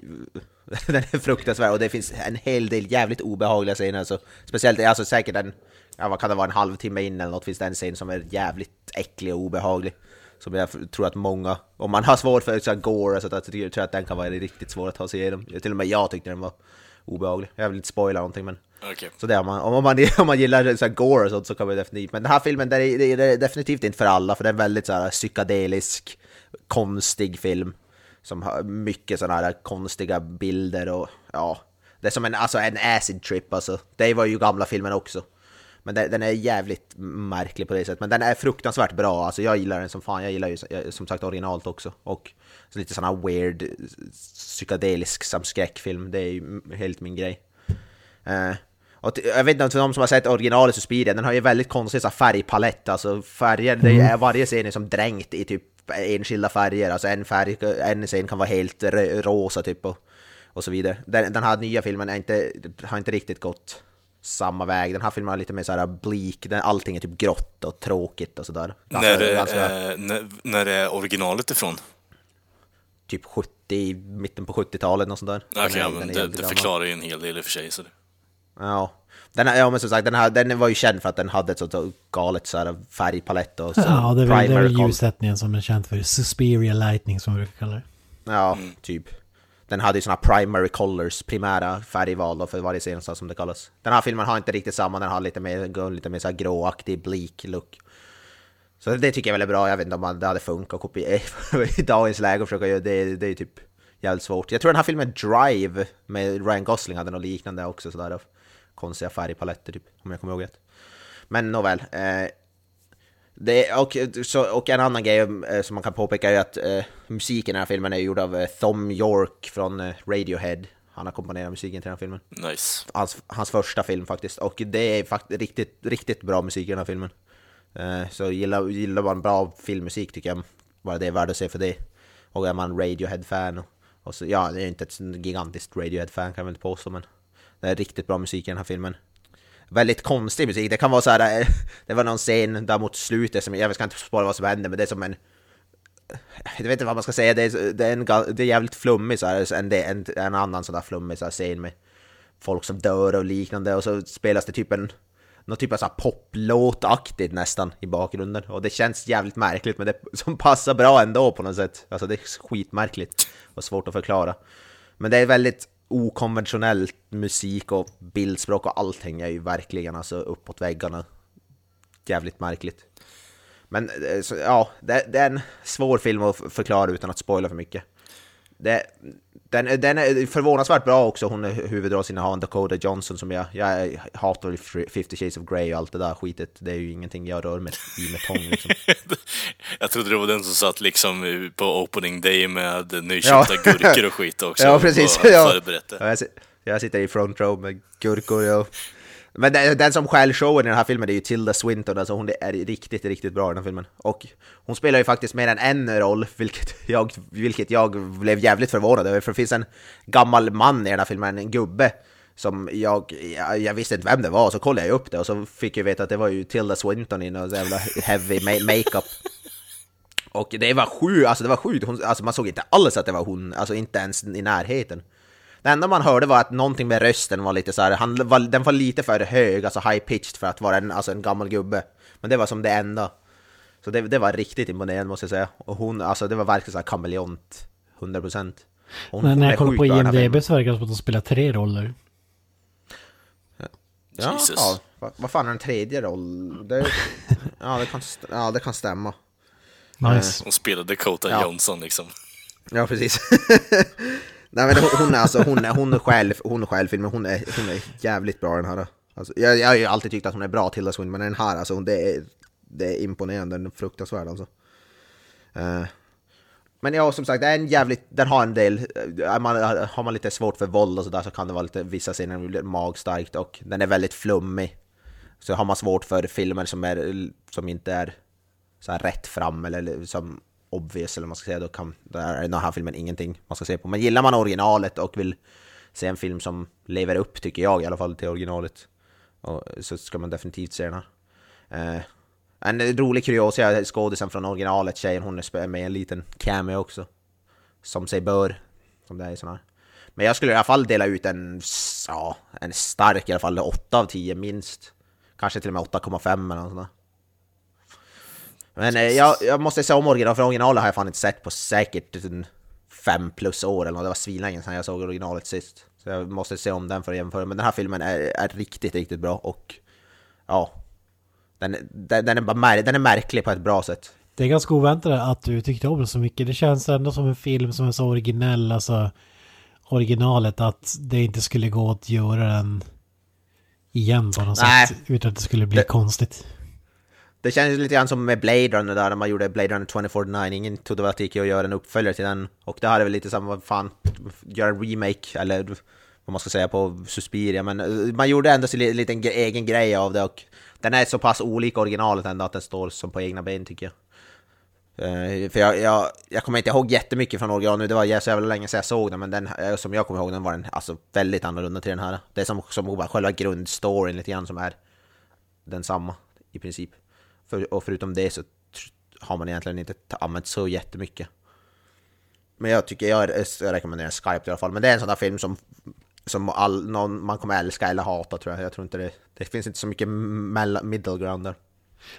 den är fruktansvärd och det finns en hel del jävligt obehagliga scener. Alltså, speciellt, alltså säkert en, ja, vad kan det vara, en halvtimme in eller något finns det en scen som är jävligt äcklig och obehaglig. Som jag tror att många, om man har svårt för så gore, så att jag tror att den kan vara riktigt svår att ta sig igenom. Till och med jag tyckte den var obehaglig. Jag vill inte spoila någonting men... Okay. Så det, om, man, om, man, om man gillar så gore och sånt så kan man definitivt... Men den här filmen, den är, det är definitivt inte för alla för den är väldigt så här psykedelisk, konstig film. Som har mycket sådana här konstiga bilder och ja, det är som en, alltså en acid trip alltså. Det var ju gamla filmen också. Men den är jävligt märklig på det sättet. Men den är fruktansvärt bra, alltså jag gillar den som fan. Jag gillar ju som sagt originalt också. Och så lite här weird psykedelisk som skräckfilm, det är ju helt min grej. Uh, och jag vet inte, för de som har sett originalet så Suspiria, den har ju väldigt konstig färgpalett, alltså färger, det är varje scen är som dränkt i typ enskilda färger, alltså en färg, en scen kan vara helt rosa typ och, och så vidare. Den, den här nya filmen är inte, har inte riktigt gått samma väg. Den här filmen är lite mer såhär bleak, den, allting är typ grått och tråkigt och sådär. När, ganska, äh, när, när är originalet ifrån? Typ 70, mitten på 70-talet och sådär. Okej, okay, ja, men det, det förklarar ju en hel del i och för sig. Så det... Ja, den, ja men som sagt, den, här, den var ju känd för att den hade ett sånt galet så här färgpalett och så Ja, det väl, det ljussättningen som är känd för. Suspiria Lightning som vi brukar kalla det. Ja, mm. typ. Den hade ju såna primary colors, primära färgval då för varje scen som det kallas. Den här filmen har inte riktigt samma, den har lite mer, lite mer så här gråaktig, bleak look. Så det tycker jag väl är bra, jag vet inte om det hade funkat att kopiera i dagens läge och försöka göra det, det är typ jävligt svårt. Jag tror den här filmen Drive med Ryan Gosling hade något liknande också sådär konstiga färgpaletter typ, om jag kommer ihåg rätt. Men nåväl. Eh, det, och, så, och en annan grej eh, som man kan påpeka är att eh, musiken i den här filmen är gjord av eh, Thom York från eh, Radiohead. Han har komponerat musiken till den här filmen. Nice. Hans, hans första film faktiskt. Och det är faktiskt riktigt, riktigt bra musik i den här filmen. Eh, så gillar, gillar man bra filmmusik tycker jag bara det är värt att se för det. Och är man Radiohead-fan och, och så, ja, det är inte ett gigantiskt Radiohead-fan kan man inte påstå men det är riktigt bra musik i den här filmen. Väldigt konstig musik, det kan vara så här, eh, det var någon scen där mot slutet som, jag ska inte spara vad som händer, men det är som en... Jag vet inte vad man ska säga, det är, det är, en, det är jävligt flummig så här, en, en, en annan sån där flummig så här, scen med folk som dör och liknande, och så spelas det typ en någon typ av så poplåtaktigt nästan i bakgrunden. Och det känns jävligt märkligt men det som passar bra ändå på något sätt. Alltså det är skitmärkligt och svårt att förklara. Men det är väldigt okonventionellt musik och bildspråk och allting är ju verkligen alltså uppåt väggarna. Jävligt märkligt. Men eh, så, ja, det, det, är en svår film att förklara utan att spoila för mycket. Det, den, den är förvånansvärt bra också, hon är huvudrollsinnehavaren Dakota Johnson som jag, jag hatar 50 Shades of Grey och allt det där skitet. Det är ju ingenting jag rör mig i med tång liksom. jag trodde det var den som satt liksom på opening day med nyköpta ja. gurkor och skit också. Ja, precis. Ja. Jag, jag sitter i front row med gurkor och men den, den som stjäl showen i den här filmen är ju Tilda Swinton, alltså hon är riktigt, riktigt bra i den här filmen. Och hon spelar ju faktiskt mer än en roll, vilket jag, vilket jag blev jävligt förvånad över, för det finns en gammal man i den här filmen, en gubbe, som jag, jag, jag visste inte vem det var, så kollade jag upp det och så fick jag veta att det var ju Tilda Swinton i någon jävla heavy makeup. Och det var sjukt, alltså det var sjukt, alltså man såg inte alls att det var hon, alltså inte ens i närheten. Det enda man hörde var att någonting med rösten var lite så här, han var, den var lite för hög, alltså high pitched för att vara en, alltså en gammal gubbe. Men det var som det enda. Så det, det var riktigt imponerande måste jag säga. Och hon, alltså det var verkligen så här kameleont, 100%. Hon, Men när jag kollar på IMDB så verkar det som att hon spelar tre roller. Ja, ja vad, vad fan är en tredje roll? Det, ja, det kan, ja, det kan stämma. Nice. Hon spelar Dakota Ja. Johnson liksom. Ja, precis. Nej men hon, är alltså, hon är, hon är själv, hon är självfilm, hon är, hon är jävligt bra den här. Alltså, jag, jag har ju alltid tyckt att hon är bra, Tilda Swinton, men den här alltså, hon- det är, det är imponerande, den är fruktansvärd alltså. Uh. men ja, som sagt, det är en jävligt, den har en del, eh, man, har man lite svårt för våld och sådär så kan det vara lite, vissa scener blir magstarkt och den är väldigt flummig. Så har man svårt för filmer som, är, som inte är så här rätt fram eller som obvious eller vad man ska säga, då, kan, där är den här filmen ingenting man ska se på. Men gillar man originalet och vill se en film som lever upp, tycker jag i alla fall, till originalet, och, så ska man definitivt se den här. Eh, en rolig kuriosa är skådisen från originalet, tjejen, hon är med i en liten cameo också. Som sig bör, som det är i sådana här. Men jag skulle i alla fall dela ut en, ja, en stark i alla fall, 8 av 10 minst. Kanske till och med 8,5 eller något sånt där. Men eh, jag, jag måste säga om original, för originalet har jag fan inte sett på säkert fem plus år eller något. Det var svinlänge sedan jag såg originalet sist. Så jag måste se om den för att jämföra. Men den här filmen är, är riktigt, riktigt bra och ja, den, den, den, är bara mär, den är märklig på ett bra sätt. Det är ganska oväntat att du tyckte om den så mycket. Det känns ändå som en film som är så originell, alltså originalet, att det inte skulle gå att göra den igen på något Nej. sätt. Utan att det skulle bli Det- konstigt. Det känns lite grann som med Blade Runner där, när man gjorde Blade Runner 2049. Ingen trodde väl att det gick att göra en uppföljare till den. Och det här är väl lite samma, vad fan, göra en remake, eller vad man ska säga på Suspiria. Men eh, man gjorde ändå sin liten egen grej av det och den är så pass olik originalet ändå att den står som på egna ben tycker jag. Eh, för jag, jag, jag kommer inte ihåg jättemycket från originalet nu, det var så jävla länge sedan jag såg den, men den, eh, som jag kommer ihåg den var den alltså väldigt annorlunda till den här. Det är som, som själva grundstoryn lite grann som är densamma i princip. För, och förutom det så har man egentligen inte använt så jättemycket. Men jag tycker jag, jag rekommenderar Skype i alla fall. Men det är en sån där film som, som all, någon, man kommer älska eller hata tror jag. Jag tror inte det, det finns inte så mycket middle ground där.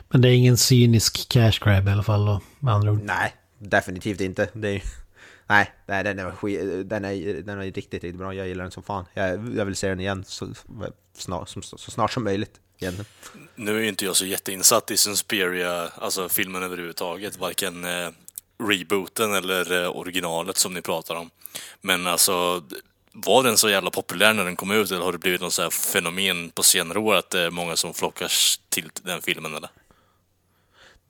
Men det är ingen cynisk cash grab i alla fall då, med andra ord. Nej, definitivt inte. Det är, nej, nej den, är, den, är, den är riktigt, riktigt bra. Jag gillar den som fan. Jag, jag vill se den igen så, snart, så, så snart som möjligt. Igen. Nu är ju inte jag så jätteinsatt i Suspiria, alltså filmen överhuvudtaget, varken eh, rebooten eller eh, originalet som ni pratar om. Men alltså, var den så jävla populär när den kom ut eller har det blivit något så här fenomen på senare år att det är många som flockas till den filmen eller?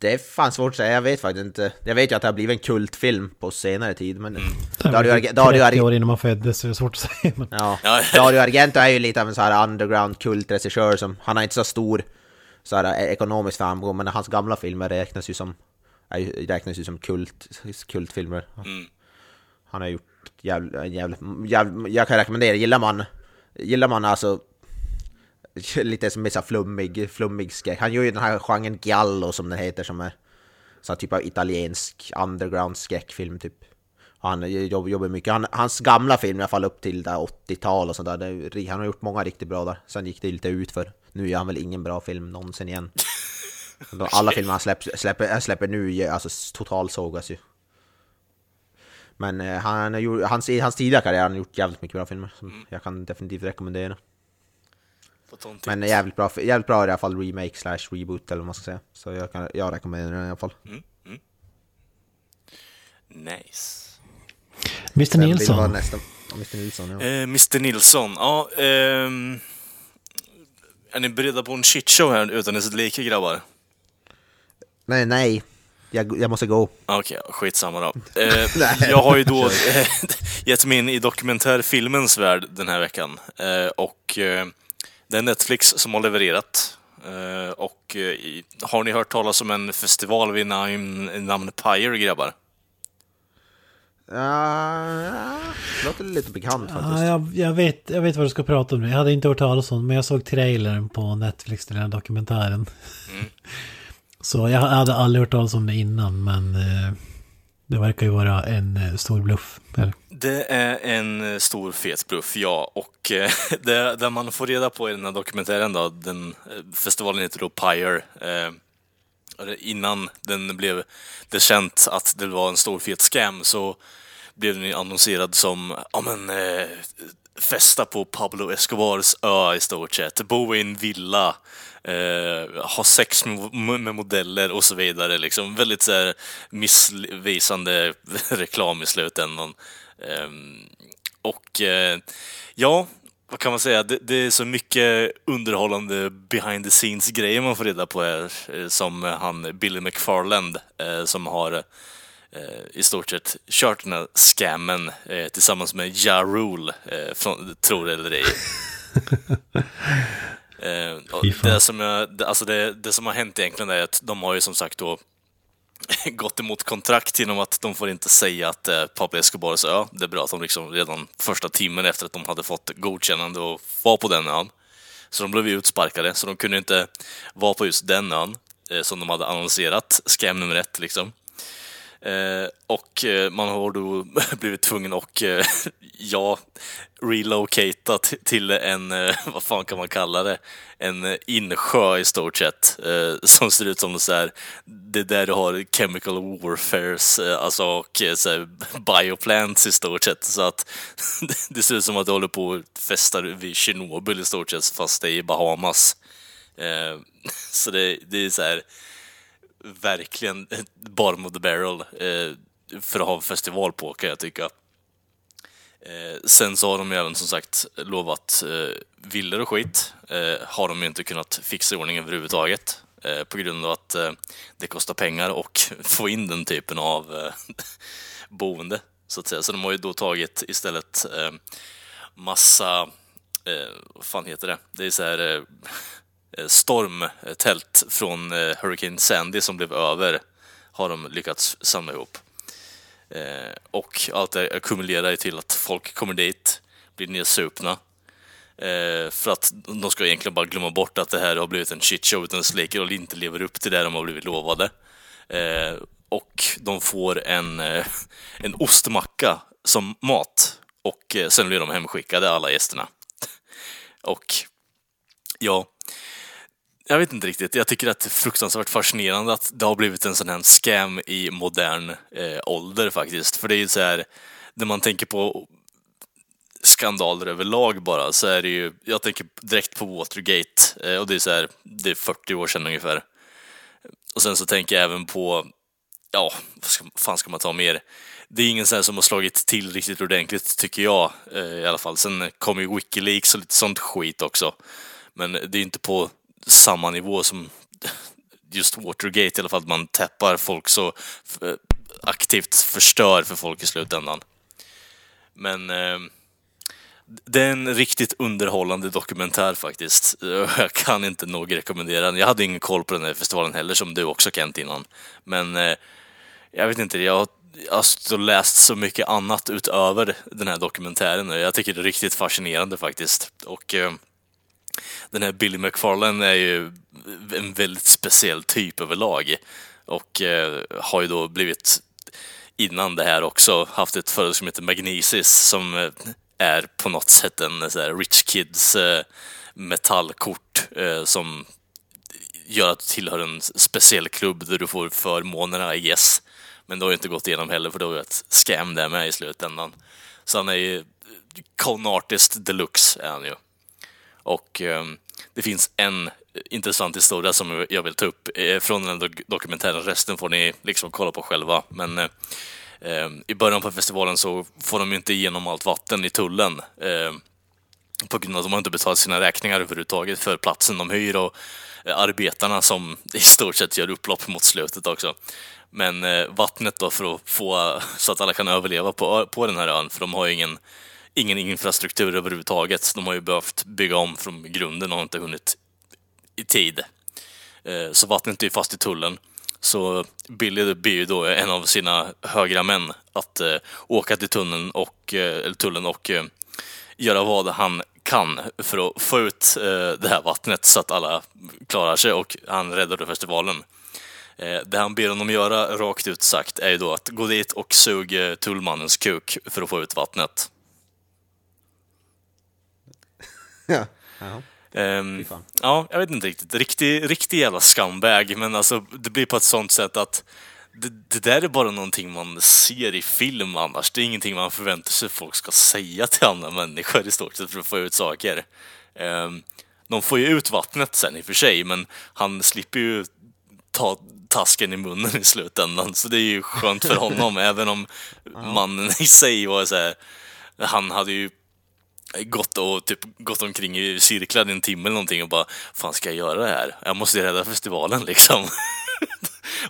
Det är fan svårt att säga, jag vet faktiskt inte. Jag vet ju att det har blivit en kultfilm på senare tid, men... Det Dario, Dario, 30 Arge- år innan man föddes så det är svårt att säga. Men... ja. Dario Argento är ju lite av en så här underground kultregissör som... Han har inte så stor så här, eh, ekonomisk framgång, men hans gamla filmer räknas ju som... är Räknas ju som kult, kultfilmer. Mm. Han har gjort jävligt... Jävl, jävl, jag kan rekommendera, gillar man... Gillar man alltså... Lite som här flummig, flummig skräck. Han gör ju den här genren giallo som den heter som är... Sån typ av italiensk underground skräckfilm typ. Han jobb- jobbar mycket. Han, hans gamla film i alla fall upp till där 80-tal och sådär. det är ri- Han har gjort många riktigt bra där. Sen gick det lite ut för Nu gör han väl ingen bra film någonsin igen. De- Alla filmer han släpper, släpper, släpper nu alltså totalsågas ju. Men eh, han hans, i hans tidiga karriär har han gjort jävligt mycket bra filmer. Som jag kan definitivt rekommendera. Får ta en titt. Men jävligt bra, jävligt bra i alla fall remake slash reboot eller vad man ska säga. Så jag, kan, jag rekommenderar den i alla fall. Nice. Mr Vem vill vara Nilsson. nästa? Mr Nilsson ja. Eh, Mr Nilsson, ja. ehm, är ni beredda på en shitshow här utan dess like grabbar? Nej, nej. Jag, jag måste gå. Okej, skitsamma då. Eh, Nej. jag har ju då eh, gett mig in i dokumentärfilmens värld den här veckan. Eh, och eh, det är Netflix som har levererat. Eh, och eh, har ni hört talas om en festival vid namn, namn Pyre, grabbar? Uh, låter lite bekant faktiskt. Ja, jag, jag, vet, jag vet vad du ska prata om. Jag hade inte hört talas om det, men jag såg trailern på Netflix till den här dokumentären. Så jag hade aldrig hört talas om det innan, men eh, det verkar ju vara en eh, stor bluff. Eller? Det är en eh, stor fet bluff, ja. Och eh, det, det man får reda på i den här dokumentären då, den, eh, festivalen heter då Pyre. Eh, innan den blev det känt att det var en stor fet scam så blev den ju annonserad som, ja men, eh, festa på Pablo Escobars ö i stort sett, bo i en villa, eh, ha sex med, med modeller och så vidare. Liksom. Väldigt så här, missvisande reklam i slutändan. Eh, och eh, ja, vad kan man säga? Det, det, är så mycket underhållande behind the scenes-grejer man får reda på här, eh, som han Billy McFarland eh, som har eh, i stort sett kört den här scammen eh, tillsammans med Ja Rule, eh, från, tror det eller ej. Eh, det, som jag, alltså det, det, som har hänt egentligen är att de har ju som sagt då gått emot kontrakt genom att de får inte säga att eh, Pablo Escobars ö, det är bra att de liksom redan första timmen efter att de hade fått godkännande och var på den ön. Så de blev ju utsparkade, så de kunde inte vara på just den ön eh, som de hade annonserat, scam nummer ett liksom. Eh, och eh, man har då blivit tvungen eh, att, ja, relocata till en, vad fan kan man kalla det, en insjö i stort sett, som ser ut som så här, det där du har chemical warfares, alltså och så här, bioplants i stort sett, så att det ser ut som att du håller på att festa vid Tjernobyl i stort sett, fast det är i Bahamas. så det, det är så här, verkligen bottom of the barrel eh, för att ha en festival på kan jag tycka. Eh, sen så har de ju även som sagt lovat eh, villor och skit. Eh, har de ju inte kunnat fixa i ordning överhuvudtaget. Eh, på grund av att eh, det kostar pengar och få in den typen av eh, boende. Så att säga. Så de har ju då tagit istället eh, massa, eh, vad fan heter det? Det är så här Eh, Eh, stormtält från eh, Hurricane Sandy som blev över har de lyckats samla ihop. Eh, och allt det ackumulerar ju till att folk kommer dit, blir nedsupna. För att de ska egentligen bara glömma bort att det här har blivit en shitshow utan släcker och inte lever upp till det de har blivit lovade. Och de får en, en ostmacka som mat och sen blir de hemskickade alla gästerna. Och ja, jag vet inte riktigt. Jag tycker att det är fruktansvärt fascinerande att det har blivit en sån här scam i modern eh, ålder faktiskt. För det är ju så här, när man tänker på skandaler överlag bara, så är det ju, jag tänker direkt på Watergate, eh, och det är så här, det är 40 år sedan ungefär. Och sen så tänker jag även på, ja, vad ska, fan ska man ta mer? Det är ingen sån här som har slagit till riktigt ordentligt, tycker jag eh, i alla fall. Sen kommer ju Wikileaks och lite sånt skit också. Men det är inte på samma nivå som just Watergate i alla fall, att man täppar folk så aktivt förstör för folk i slutändan. Men eh, det är en riktigt underhållande dokumentär faktiskt. Jag kan inte nog rekommendera den. Jag hade ingen koll på den här festivalen heller, som du också Kent innan. Men eh, jag vet inte, jag har, jag har läst så mycket annat utöver den här dokumentären. Jag tycker det är riktigt fascinerande faktiskt. Och eh, den här Billy McFarlane är ju en väldigt speciell typ överlag och eh, har ju då blivit innan det här också haft ett företag som heter Magnesis som eh, är på något sätt en eh, så här, rich kids eh, metallkort eh, som gör att du tillhör en speciell klubb där du får förmånerna, I guess. Men det har ju inte gått igenom heller för det var ju ett scam där med i slutändan. Så han är ju eh, con artist deluxe är han ju. Och ehm, det finns en intressant historia som jag vill ta upp eh, från den dokumentären. Resten får ni liksom kolla på själva. Men eh, ehm, i början på festivalen så får de inte igenom allt vatten i tullen. Eh, på grund av att de har inte betalat sina räkningar överhuvudtaget för platsen de hyr och eh, arbetarna som i stort sett gör upplopp mot slutet också. Men eh, vattnet då för att få så att alla kan överleva på, på den här ön, för de har ju ingen ingen infrastruktur överhuvudtaget. De har ju behövt bygga om från grunden och har inte hunnit i tid. Eh, så vattnet är fast i tullen. Så Billy blir ju då en av sina högra män att eh, åka till tunneln och, eh, eller tullen och göra vad han kan för att få ut det här vattnet så att alla klarar sig och han räddade festivalen. Det han ber honom göra, rakt ut sagt, är ju då att gå dit och suga tullmannens kuk för att få ut vattnet. Ja. Um, ja, jag vet inte riktigt. Riktig, riktig jävla scumbag, men alltså det blir på ett sånt sätt att det, det där är bara någonting man ser i film annars. Det är ingenting man förväntar sig folk ska säga till andra människor i stort sett för att få ut saker. Um, de får ju ut vattnet sen i och för sig, men han slipper ju ta tasken i munnen i slutändan. Så det är ju skönt för honom, även om mannen i sig var så här, Han hade ju gått och typ gått omkring i cirklar i en timme eller någonting och bara Fan ska jag göra det här? Jag måste ju rädda festivalen liksom.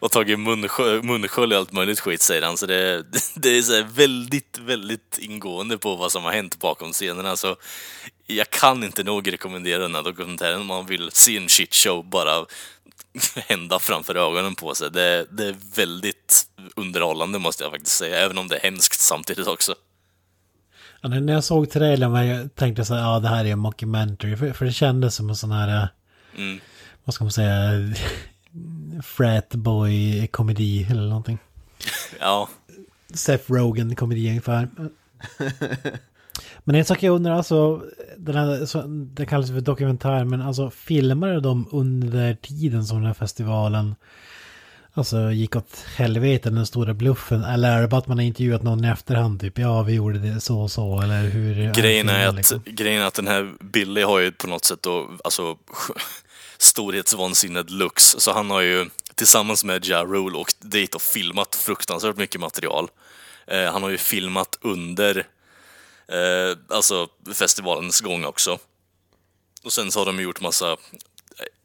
och tagit munskölj och allt möjligt skit säger han. Så det, det är så väldigt, väldigt ingående på vad som har hänt bakom scenerna. Så jag kan inte nog rekommendera den här dokumentären om man vill se en shitshow bara hända framför ögonen på sig. Det, det är väldigt underhållande måste jag faktiskt säga, även om det är hemskt samtidigt också. Ja, när jag såg trailern jag tänkte jag så här, ja det här är en mockumentary. För, för det kändes som en sån här, mm. vad ska man säga, fratboy-komedi eller någonting. Ja. Seth Rogen-komedi ungefär. Men en sak jag undrar, alltså, den här, så, det kallas för dokumentär, men alltså filmade de under tiden som den här festivalen alltså gick åt helvete, den stora bluffen? Eller är det bara att man har intervjuat någon i efterhand, typ ja, vi gjorde det så och så, eller hur? Grejen är, att, liksom? grejen är att den här Billy har ju på något sätt då, alltså storhetsvansinnet lux, så han har ju tillsammans med Ja Rule och dit och filmat fruktansvärt mycket material. Eh, han har ju filmat under Eh, alltså festivalens gång också. Och sen så har de gjort massa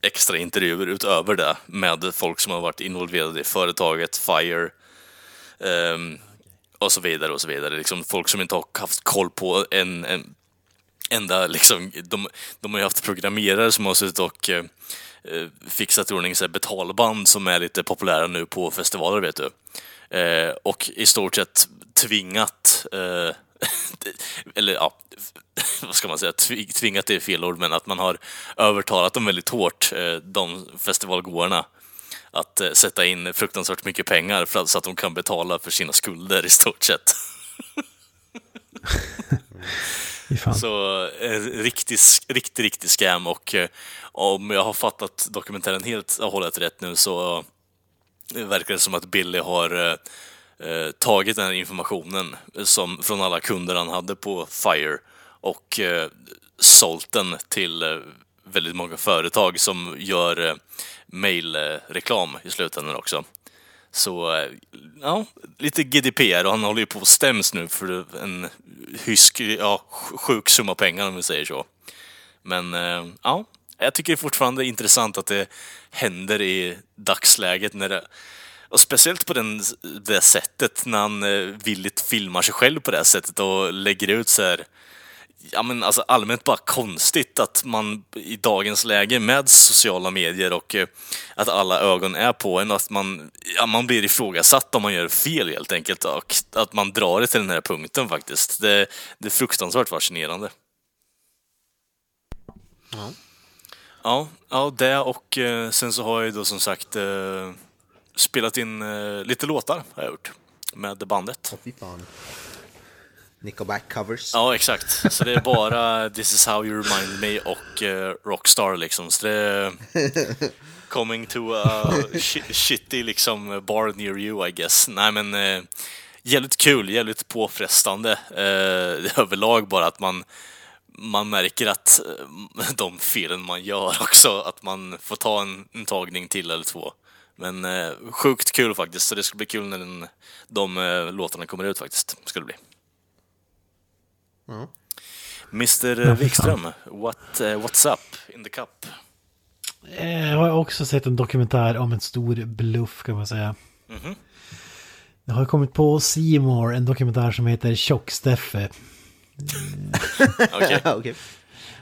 extra intervjuer utöver det med folk som har varit involverade i företaget, FIRE um, och så vidare och så vidare. Liksom folk som inte har haft koll på en, en enda liksom, de, de har ju haft programmerare som har suttit och eh, eh fixat i ordning så betalband som är lite populära nu på festivaler, vet du. Eh, och i stort sett tvingat eh, eller ja, vad ska man säga, tvingat det är fel ord, men att man har övertalat dem väldigt hårt, eh, de festivalgåarna, att eh, sätta in fruktansvärt mycket pengar för att, så att de kan betala för sina skulder i stort sett. Så eh, riktig, riktig, riktig scam och om jag har fattat dokumentären helt och hållet rätt nu så verkar det som att Billy har eh, tagit den här informationen som, från alla kunder han hade på Fire och eh, sålt den till eh, väldigt många företag som gör eh, mailreklam i slutändan också. Så, eh, ja, lite GDPR och han håller ju på att stäms nu för en hysk, ja, sjuk summa pengar om vi säger så. Men, eh, ja, jag tycker fortfarande det är intressant att det händer i dagsläget när det och speciellt på den, det sättet när han eh, villigt filmar sig själv på det sättet och lägger ut så här ja men alltså allmänt bara konstigt att man i dagens läge med sociala medier och eh, att alla ögon är på en, att man, ja, man blir ifrågasatt om man gör fel helt enkelt och att man drar det till den här punkten faktiskt. Det, det är fruktansvärt fascinerande. Ja. Ja, ja det och eh, sen så har jag ju då som sagt spelat in uh, lite låtar, har jag gjort, med bandet. Oh, fy fan. Nickelback covers. Ja, exakt. Så det är bara This is how you remind me och uh, Rockstar liksom. Så det är coming to a shitty liksom bar near you, I guess. Nej, men uh, jävligt kul, jävligt påfrestande uh, överlag bara att man man märker att de felen man gör också, att man får ta en, en tagning till eller två. Men eh, sjukt kul faktiskt, så det ska bli kul när den, de eh, låtarna kommer ut faktiskt. Ska det bli. Mm. Mr Wikström, what, uh, what's up in the cup? Eh, jag har också sett en dokumentär om en stor bluff kan man säga. Mm -hmm. Det har kommit på Seymour en dokumentär som heter Tjock-Steffe. Okej. okay.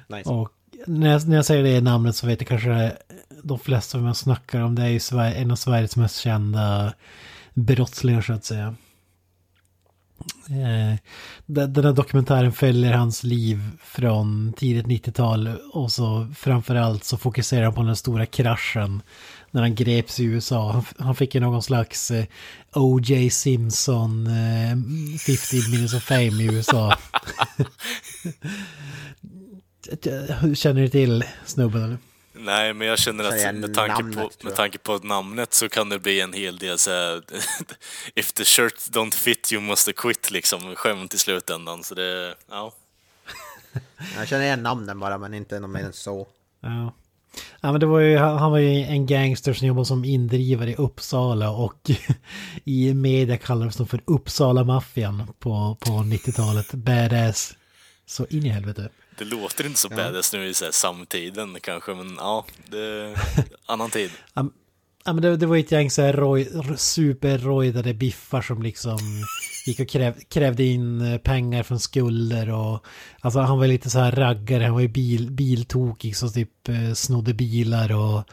nice. Och när jag, när jag säger det namnet så vet jag kanske de flesta av jag snackar om. Det är ju Sverige, en av Sveriges mest kända brottslingar så att säga. Eh, den här dokumentären följer hans liv från tidigt 90-tal och så framförallt så fokuserar han på den stora kraschen när han greps i USA. Han, fick ju någon slags eh, O.J. Simpson 50 eh, minutes of fame i USA. Känner du till snubben eller? Nej, men jag känner att med tanke, namnet, på, med tanke på namnet så kan det bli en hel del så här, If the shirt don't fit you must quit liksom, skämt i slutändan. Så det, ja. Jag känner igen namnen bara, men inte något mer än så. Ja. Ja, men det var ju, han han var ju en gangster som jobbade som indrivare i Uppsala och i media kallades de för Uppsala-maffian på, på 90-talet. Badass. Så in i helvete. Det låter inte så badass nu i så här, samtiden kanske, men ja, det är annan tid. Ja, ja, men det, det var ju ett gäng så här roj, superrojdade biffar som liksom gick och kräv, krävde in eh, pengar från skulder och alltså han var lite så här raggare, han var ju bil, biltokig som typ eh, snodde bilar och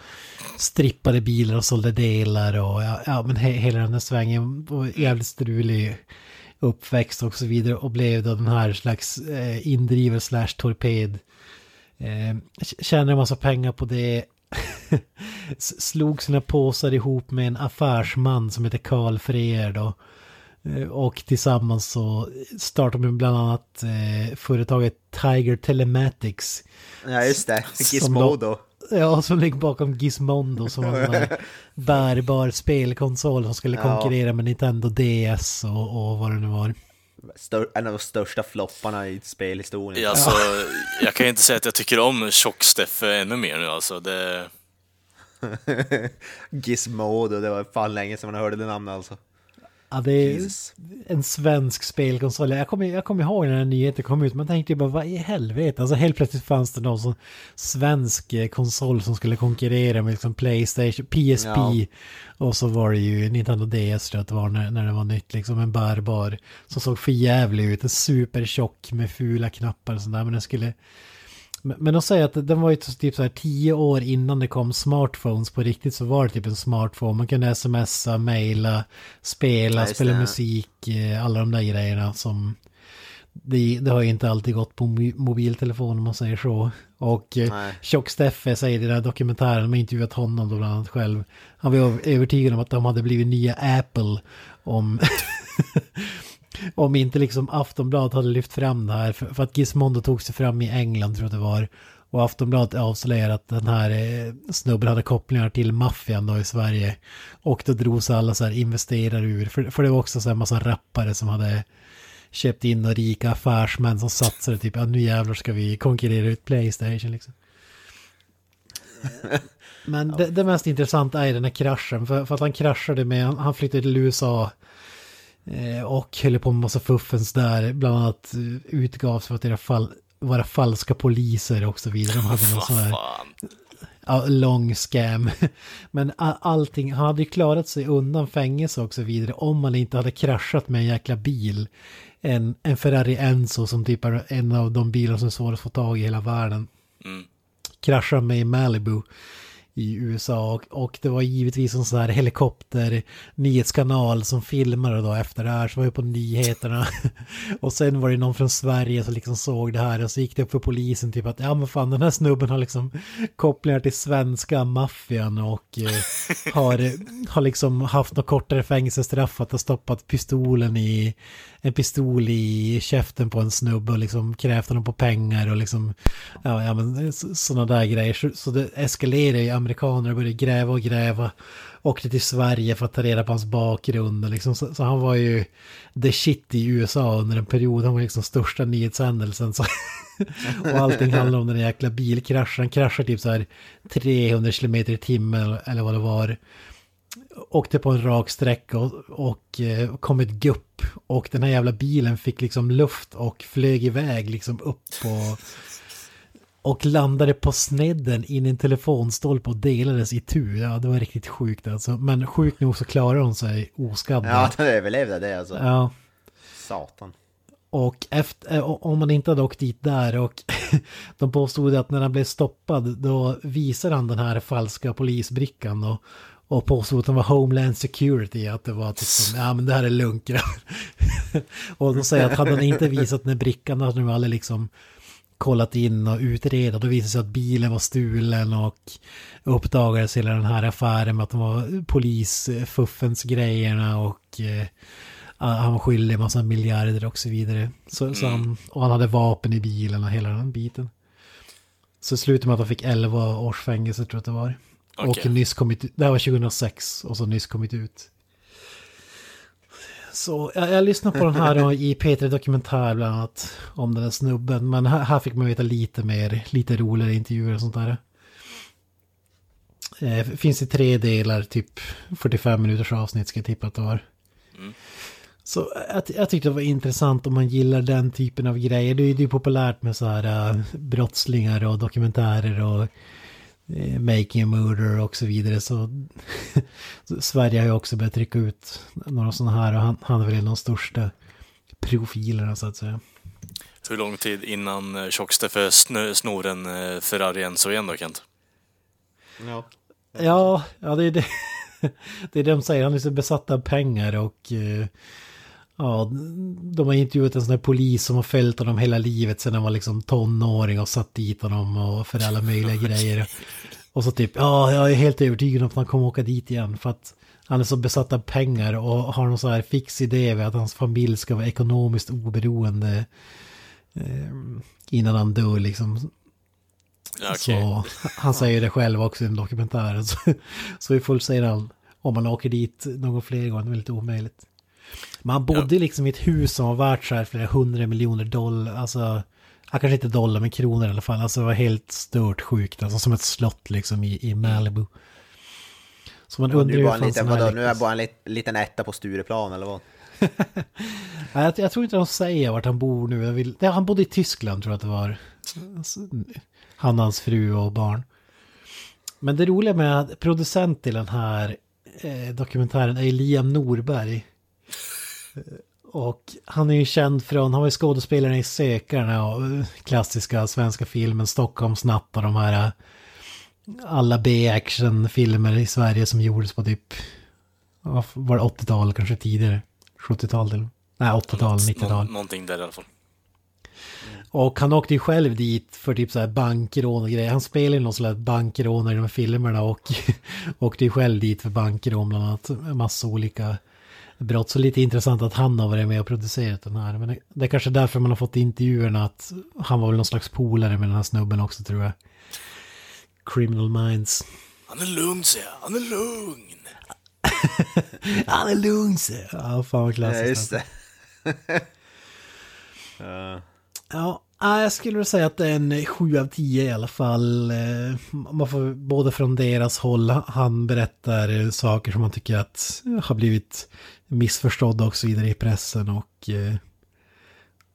strippade bilar och sålde delar och ja, ja men he, hela den här svängen var jävligt strulig uppväxt och så vidare och blev då den här slags eh, indrivare slash torped. Eh, tjänade en massa pengar på det. Slog sina påsar ihop med en affärsman som heter Karl Freer då. Eh, Och tillsammans så startade de bland annat eh, företaget Tiger Telematics. Ja, just det. Som Gizmodo. Ja, som ligger bakom Gizmondo som var en bärbar spelkonsol som skulle Ja. konkurrera med Nintendo DS och, och vad det nu var. Stör, en av de största flopparna i spelhistorien. Ja, Alltså, Jag kan ju inte säga att jag tycker om Tjock-Steffe ännu mer nu alltså. Det, Gizmodo, det var fan länge sedan man hörde det namnet alltså. Ja, det är Jesus. en svensk spelkonsol. Jag kommer, jag kommer ihåg när den nyheten kom ut. Man tänkte ju bara, vad i helvete? Alltså helt plötsligt fanns det någon sån svensk eh, konsol som skulle konkurrera med liksom Playstation, PSP. Ja. Och så var det ju Nintendo DS tror jag att det var när, när det var nytt. Liksom en bärbar. Som såg för jävlig ut. En supertjock med fula knappar och sådär. Men den skulle... Men, de säger att den var ju typ så här tio år innan det kom smartphones på riktigt så var det typ en smartphone. Man kunde smsa, mejla, spela, Ja, spela det. musik, eh, alla de där grejerna som... Det, det har ju inte alltid gått på mo- mobiltelefon om man säger så. Och eh. Tjock-Steffe säger i den här dokumentären, de har intervjuat honom då bland annat själv. Han var över- övertygad om att de hade blivit nya Apple om... om inte liksom Aftonbladet hade lyft fram det här. För, för att Gizmondo tog sig fram i England tror jag det var. Och Aftonbladet avslöjade att den här eh, snubben hade kopplingar till maffian då i Sverige. Och då drog sig alla så här investerare ur. För, för det var också så här massa rappare som hade köpt in och rika affärsmän som satsade typ, ja nu jävlar ska vi konkurrera ut Playstation liksom. Men det, det mest intressanta är den här kraschen, för, för att han kraschade med, han, han flyttade till USA och höll på med massa fuffens där, bland annat eh, utgavs för att deras fall, vara falska poliser och så vidare. De hade någon sån här lång scam. Men allting, han hade ju klarat sig undan fängelse och så vidare om han inte hade kraschat med en jäkla bil. En, en Ferrari Enzo som typ är en av de bilar som är svårast att få tag i hela världen. Mm. Kraschade med i Malibu i USA och, och det var givetvis en sån här helikopter nyhetskanal som filmade då efter det här som var ju på nyheterna. Och sen var det någon från Sverige som liksom såg det här och så gick det upp för polisen typ att ja men fan den här snubben har liksom kopplingar till svenska maffian och eh, har, har liksom haft något kortare fängelsestraff att ha stoppat pistolen i en pistol i käften på en snubbe och liksom krävt honom på pengar och liksom ja, ja men sådana där grejer. Så, så det eskalerar ju. Amerikaner började gräva och gräva. Åkte till Sverige för att ta reda på hans bakgrund och liksom. Så, så han var ju the shit i USA under en period. Han var liksom största nyhetshändelsen. Så och allting handlar om den jäkla bilkraschen. Han kraschar typ så här 300 km i timmen eller vad det var. Åkte på en rak sträcka och, och eh, kom ett gupp. Och den här jävla bilen fick liksom luft och flög iväg liksom upp på... Och landade på snedden in i en telefonstolpe och delades i tur. Ja, det var riktigt sjukt alltså. Men sjukt nog så klarade hon sig oskadd. Ja, den överlevde det alltså. ja. Satan. Och efter, eh, om man inte hade åkt dit där och de påstod att när han blev stoppad då visade han den här falska polisbrickan och, och påstod att de var Homeland Security, att det var typ som, ja men det här är lugnt grabbar." Och de säger att hade han inte visat den här brickan hade de aldrig liksom kollat in och utreda. Då visade det sig att bilen var stulen och uppdagades hela den här affären med att de var polisfuffens grejerna och eh, han var skyldig en massa miljarder och så vidare. Så, så han, och han hade vapen i bilen och hela den biten. Så slutade med att han fick 11 års fängelse tror jag att det var. Okej. Och nyss kommit det här var 2006 och så nyss kommit ut. Så jag, jag lyssnade på den här i P3 Dokumentär bland annat om den där snubben. Men här, här fick man veta lite mer, lite roligare intervjuer och sånt där. Eh, finns i tre delar, typ 45 minuters avsnitt ska jag tippa att det var. Så jag, jag tyckte det var intressant om man gillar den typen av grejer. Det är ju populärt med så här äh, brottslingar och dokumentärer och making a murder och så vidare. Så, så Sverige har ju också börjat trycka ut några sådana här och han, han är väl en av de största profilerna så att säga. Hur lång tid innan eh, Tjocksteffe snö- snor en eh, Ferrari Enzo igen då, Kent? Ja. Ja, ja det är det. Det är det de säger, han är så besatt av pengar och eh, ja, de har intervjuat en sån här polis som har följt honom hela livet sedan han var liksom tonåring och satt dit honom och för alla möjliga grejer. Och så typ, ja, jag är helt övertygad om att han kommer åka dit igen för att han är så besatt av pengar och har någon sån här fix idé med att hans familj ska vara ekonomiskt oberoende eh, innan han dör liksom. Okej. Så han säger det själv också i den dokumentären. Så, så i full säger han, om man åker dit någon fler gånger, det är lite omöjligt. Men han bodde liksom i ett hus som var värt så här flera hundra miljoner dollar, alltså, ja, kanske inte dollar men kronor i alla fall. Alltså det var helt stört sjukt, alltså som ett slott liksom i, i Malibu. Så man undrar ju fan liten, vadå, nu är bara en lit, liten etta på Stureplan eller vad? Jag, jag tror inte de säger vart han bor nu. Jag vill, ja, han bodde i Tyskland tror jag att det var. Han, hans fru och barn. Men det roliga med att producent till den här eh, dokumentären är Liam Norberg. Och han är ju känd från, han var ju skådespelare i Sökarna och eh, klassiska svenska filmen Stockholmsnatt och de här eh, alla B-action-filmer i Sverige som gjordes på typ, var det 80-tal kanske tidigare? 70-tal till Nej, 80-tal, 90-tal. Nå- någonting där i alla fall. Och han åkte ju själv dit för typ så här bankrån och grejer. Han spelar ju någon slags bankrånare i de här filmerna och åkte ju själv dit för bankrån bland annat. En massa olika brott. Så lite intressant att han har varit med och producerat den här. Men det, det är kanske därför man har fått intervjuerna att han var väl någon slags polare med den här snubben också tror jag. Criminal Minds. Han är lugn, säger jag. Han är lugn. Han är lugn säger jag. Ja, fan vad Ja, klassiskt. just det. Ja. Ja, jag skulle väl säga att det är en 7 av 10 i alla fall. Eh, Man får både från deras håll, han berättar saker som man tycker att har blivit missförstådda och så vidare i pressen och eh,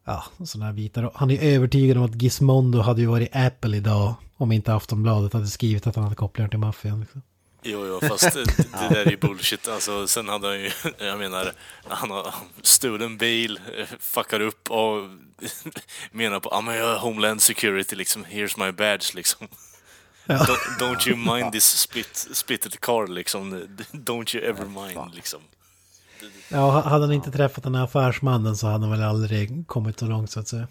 ja, sådana här bitar. Han är övertygad om att Gizmondo hade ju varit Apple idag om inte Aftonbladet hade skrivit att han hade kopplingar till maffian. Liksom. Jo, jo, fast det, det där är ju bullshit. Alltså, sen hade han ju, jag menar, han har stulit en bil, eh, fuckar upp och menar på, ja men jag har Homeland Security liksom, here's my badge liksom. Don't, don't you mind this split, splitted car liksom, don't you ever mind liksom. Ja, hade han inte träffat den här affärsmannen så hade han väl aldrig kommit så långt så att säga.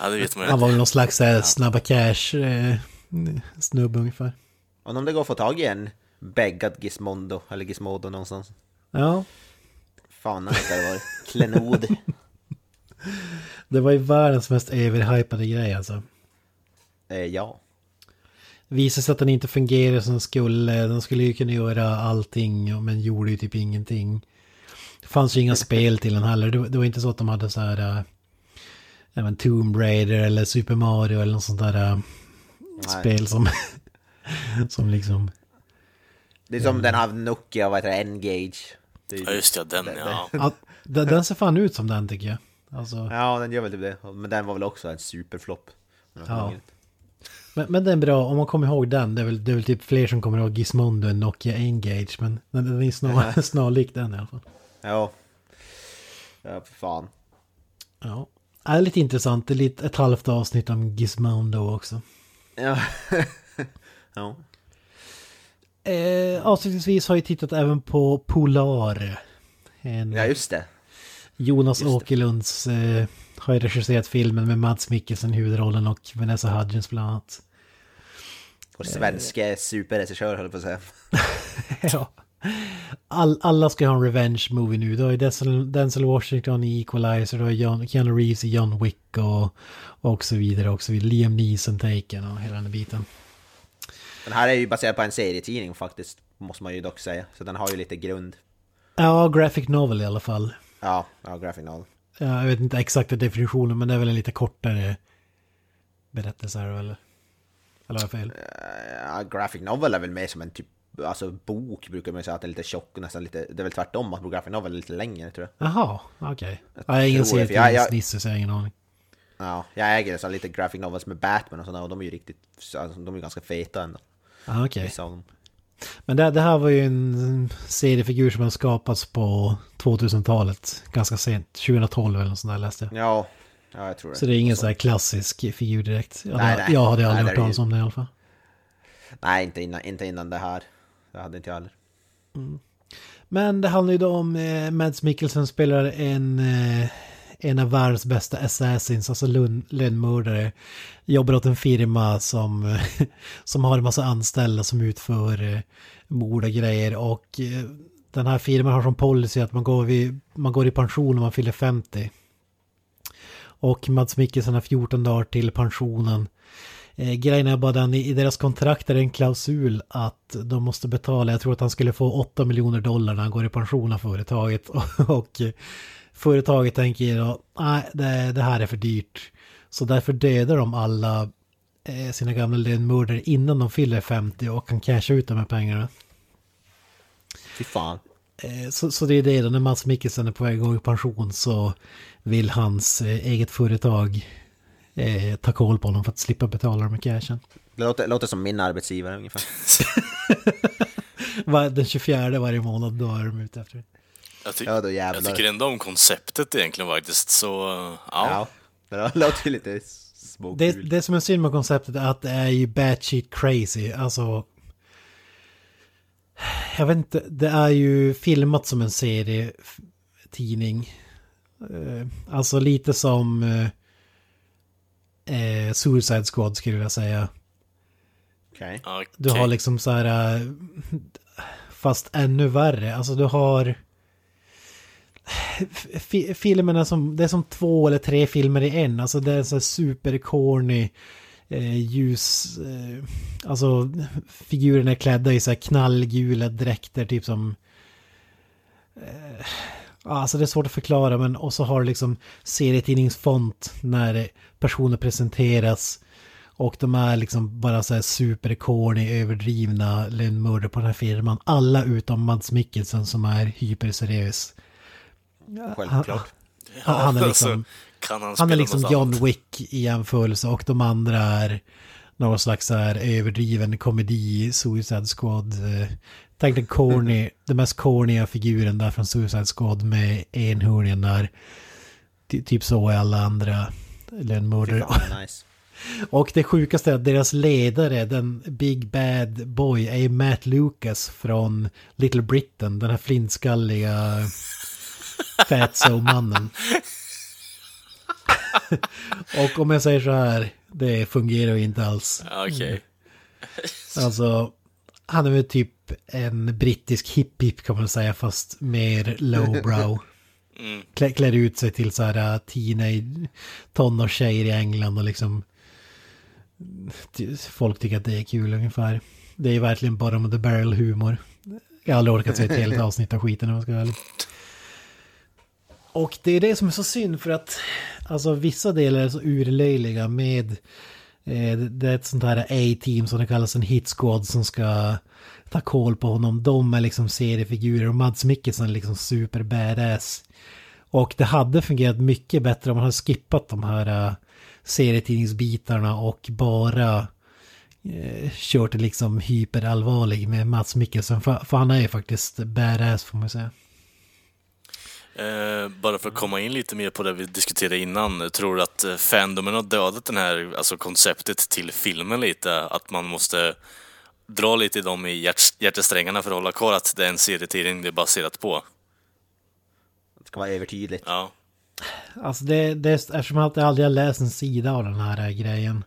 Ja, det vet man Han ju. var väl någon slags eh, snabba cash eh, snubbe ungefär. Och om det går att få tag i en beggad Gizmondo, eller Gizmodo någonstans. Ja, Fan, det vara. Klenod. det var ju världens mest överhypade grej alltså. Eh, ja. Visade sig att den inte fungerade som den skulle. Den skulle ju kunna göra allting men gjorde ju typ ingenting. Det fanns ju inga spel till den heller. Det var, det var inte så att de hade så här... Äh, Tomb Raider eller Super Mario eller något sånt där äh, spel som... som liksom... Det är som den här Nokia, vad heter det, N-Gage. Ja, just det, den ja. Ja, den, den ser fan ut som den tycker jag. Alltså, Ja, den gör väl typ det. Men den var väl också en superflopp. Ja. Men, men den är bra, om man kommer ihåg den. Det är väl, det är väl typ fler som kommer ihåg Gizmondo än Nokia Engage. Men den, är snar, snarlik den i alla fall. Ja. Ja, för fan. Ja. Det är lite intressant. Det är lite ett halvt avsnitt om Gizmondo också. Ja. ja. Eh, avslutningsvis har jag tittat även på Polar. En ja, just det. Jonas just. Åkerlunds eh, har ju regisserat filmen med Mads Mikkelsen i huvudrollen och Vanessa Hudgens bland annat. Vår svenska superregissör höll på att säga. ja. All, alla ska ha en revenge movie nu. Du har ju Denzel, Denzel Washington i Equalizer, du har John, Keanu Reeves i John Wick och, och så vidare. Och så vidare. Liam Neeson Taken och hela den biten. Den här är ju baserad på en serietidning faktiskt, måste man ju dock säga. Så den har ju lite grund. Ja, graphic novel i alla fall. Ja, ja graphic novel. Ja, jag vet inte exakta definitionen, men det är väl en lite kortare berättelse här, eller? Eller har jag fel? Ja, graphic novel är väl mer som en typ Alltså bok brukar man säga att det är lite tjock, nästan lite, det är väl tvärtom att graphic novel är lite längre tror jag. Jaha, okej. Okay. Jag är ingen för jag- jag- serietidningsnisse så jag har ingen aning. Ja, jag äger så lite graphic novels med Batman och sådana och de är ju riktigt, alltså, de är ju ganska feta ändå. Ah, okej. Dem. Men det, det här var ju en seriefigur som har skapats på 2000-talet. Ganska sent, 2012 eller något sånt där läste jag. Ja, ja jag tror det. Så det är ingen så här klassisk figur direkt. Jag, Nej, nej. jag hade Nej, aldrig det hört talas ju- om det i alla fall. Nej, inte innan, inte innan det här. Det hade inte jag heller. Men det handlar ju då om eh, Mads Mikkelsen spelar en, eh, en av världens bästa assassins, alltså lönnmördare. Jobbar åt en firma som, som har en massa anställda som utför eh, mord och grejer. Och eh, den här firman har som policy att man går, vid, man går i pension när man fyller 50. Och Mads Mikkelsen har 14 dagar till pensionen. Eh, grejen är bara den, i, deras kontrakt är det en klausul att de måste betala, jag tror att han skulle få 8 miljoner dollar när han går i pension av företaget. Och, och företaget tänker då, nej det, det här är för dyrt. Så därför dödar de alla eh, sina gamla lönnmördare innan de fyller 50 och kan casha ut de här pengarna. Fy fan. Eh, Så, så det är det då, när Mats Mikkelsen är på väg att gå i pension så vill hans eh, eget företag eh, ta koll på honom för att slippa betala dem i cashen. Det låter, låter som min arbetsgivare ungefär. Den 24 varje månad, då är de ute efter det. Jag, ty- Ja, då jag tycker ändå om konceptet egentligen faktiskt, så ja. Ja, det låter ju lite småkul. Det, det som är synd med konceptet är att det är ju batshit crazy. Alltså... Jag vet inte, det är ju filmat som en serietidning. Eh, Alltså lite som eh, eh, Suicide Squad skulle jag säga. Okej. Du har liksom så här... eh, Fast ännu värre. Alltså du har... Fi- filmerna som... Det är som två eller tre filmer i en. Alltså det är så här super corny eh, ljus... Eh, alltså figurerna är klädda i så här knallgula dräkter typ som... Eh, alltså det är svårt att förklara men och så har du liksom serietidningsfont när personer presenteras. Och de är liksom bara så här super corny, överdrivna lönnmördare på den här firman. Alla utom Mads Mikkelsen som är hyperseriös. Självklart. Han, han är liksom, alltså, kan han, han är liksom John annat? Wick i jämförelse och de andra är någon slags så här överdriven komedi, Suicide Squad. eh, Tänk den corny, den mest corniga figuren där från Suicide Squad med enhörningen där. Ty- Typ så är alla andra lönnmördare. nice. Och det sjukaste är att deras ledare, den Big Bad Boy, är Matt Lucas från Little Britain. Den här flintskalliga Fatso-mannen. Och om jag säger så här, det fungerar ju inte alls. Okej. Alltså, han är väl typ en brittisk hipp-hipp kan man säga, fast mer lowbrow. Klä, klär ut sig till så här teenage tonårstjejer i England och liksom folk tycker att det är kul ungefär. Det är verkligen bara med the barrel humor. Jag har aldrig orkat se ett helt avsnitt av skiten om jag ska vara ärlig. Och det är det som är så synd för att alltså vissa delar är så urlöjliga med eh, det är ett sånt här A-team som det kallas en hit squad som ska ta koll på honom. De är liksom seriefigurer och Mads Mikkelsen är liksom super badass. Och det hade fungerat mycket bättre om man hade skippat de här uh, serietidningsbitarna och bara eh, kört det liksom hyperallvarlig med Mats Mikkelsen. För, för han är ju faktiskt badass får man säga. Eh, bara för att komma in lite mer på det vi diskuterade innan. Tror du att eh, fandomen har dödat den här, alltså konceptet till filmen lite? Att man måste dra lite i dem i hjärt, hjärtesträngarna för att hålla kvar att det är en serietidning det är baserat på? Det ska vara övertydligt. Ja. Alltså det, det är eftersom jag aldrig har läst en sida av den här grejen.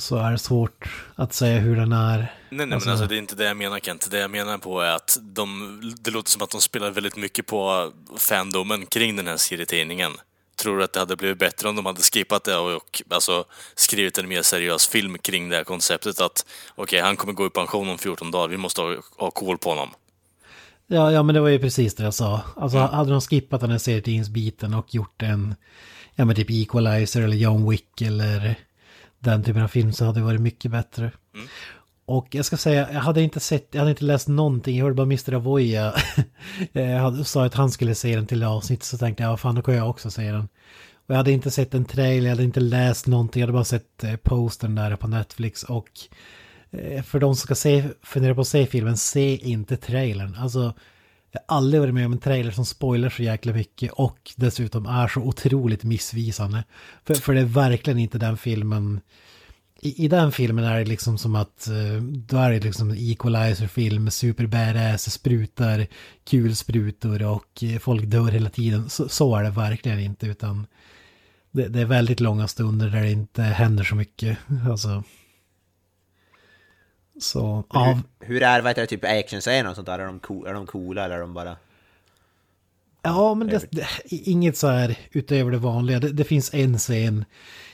Så är det svårt att säga hur den är. Nej, nej, Alltså- men alltså det är inte det jag menar Kent. Det jag menar på är att de, det låter som att de spelar väldigt mycket på fandomen kring den här serietidningen. Tror du att det hade blivit bättre om de hade skippat det och, och alltså, skrivit en mer seriös film kring det här konceptet att okej, han kommer gå i pension om 14 dagar, vi måste ha, ha koll på honom. Ja, ja, men det var ju precis det jag sa. Alltså hade de skippat den här serietidningsbiten och gjort en, ja men typ Equalizer eller John Wick eller den typen av film så hade det varit mycket bättre. Och jag ska säga, jag hade inte sett, jag hade inte läst någonting, jag hörde bara Mr. Avoya. hade, sa att han skulle se den till avsnitt så tänkte jag, vad fan då kan jag också se den. Och jag hade inte sett en trailer, jag hade inte läst någonting, jag hade bara sett eh, postern där på Netflix och eh, för de som ska se, fundera på att se filmen, se inte trailern. Alltså, jag har aldrig varit med om en trailer som spoilar så jäkla mycket och dessutom är så otroligt missvisande. För, för det är verkligen inte den filmen... I, I den filmen är det liksom som att eh, då är det liksom en equalizer-film, super badass, sprutar, kulsprutor och eh, folk dör hela tiden. Så, så är det verkligen inte utan det, det är väldigt långa stunder där det inte händer så mycket. Alltså... Så, av, Hur, hur är vad heter det, typ actionscener och sånt där? Är de, cool, är de coola eller är de bara... Ja, men det, det, inget så här utöver det vanliga. Det, det finns en scen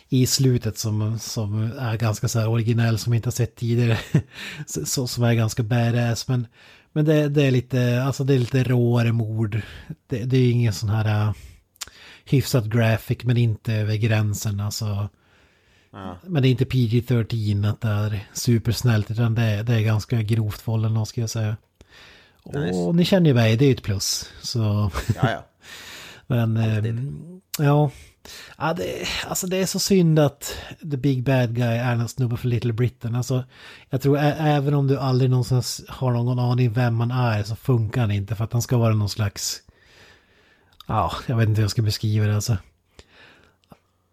i slutet som, som är ganska så här originell som vi inte har sett tidigare. Så, som är ganska badass. Men, men det, det är lite, alltså det är lite råare mord. Det, det är ingen sån här uh, hyfsat graphic men inte över gränsen. Alltså, Ja. men det är inte PG-13 att det är supersnällt utan det, är- det är ganska grovt våld eller ska jag säga. Nice. Och ni känner ju mig, det är ju ett plus. Så... Ja, ja. Men ehm, ja, ja det, alltså det är så synd att the big bad guy är en snubbe för Little Britain. Alltså, jag tror även om du aldrig någonsin har någon aning vem man är så funkar han inte för att han ska vara någon slags... Ja, jag vet inte hur jag ska beskriva det alltså.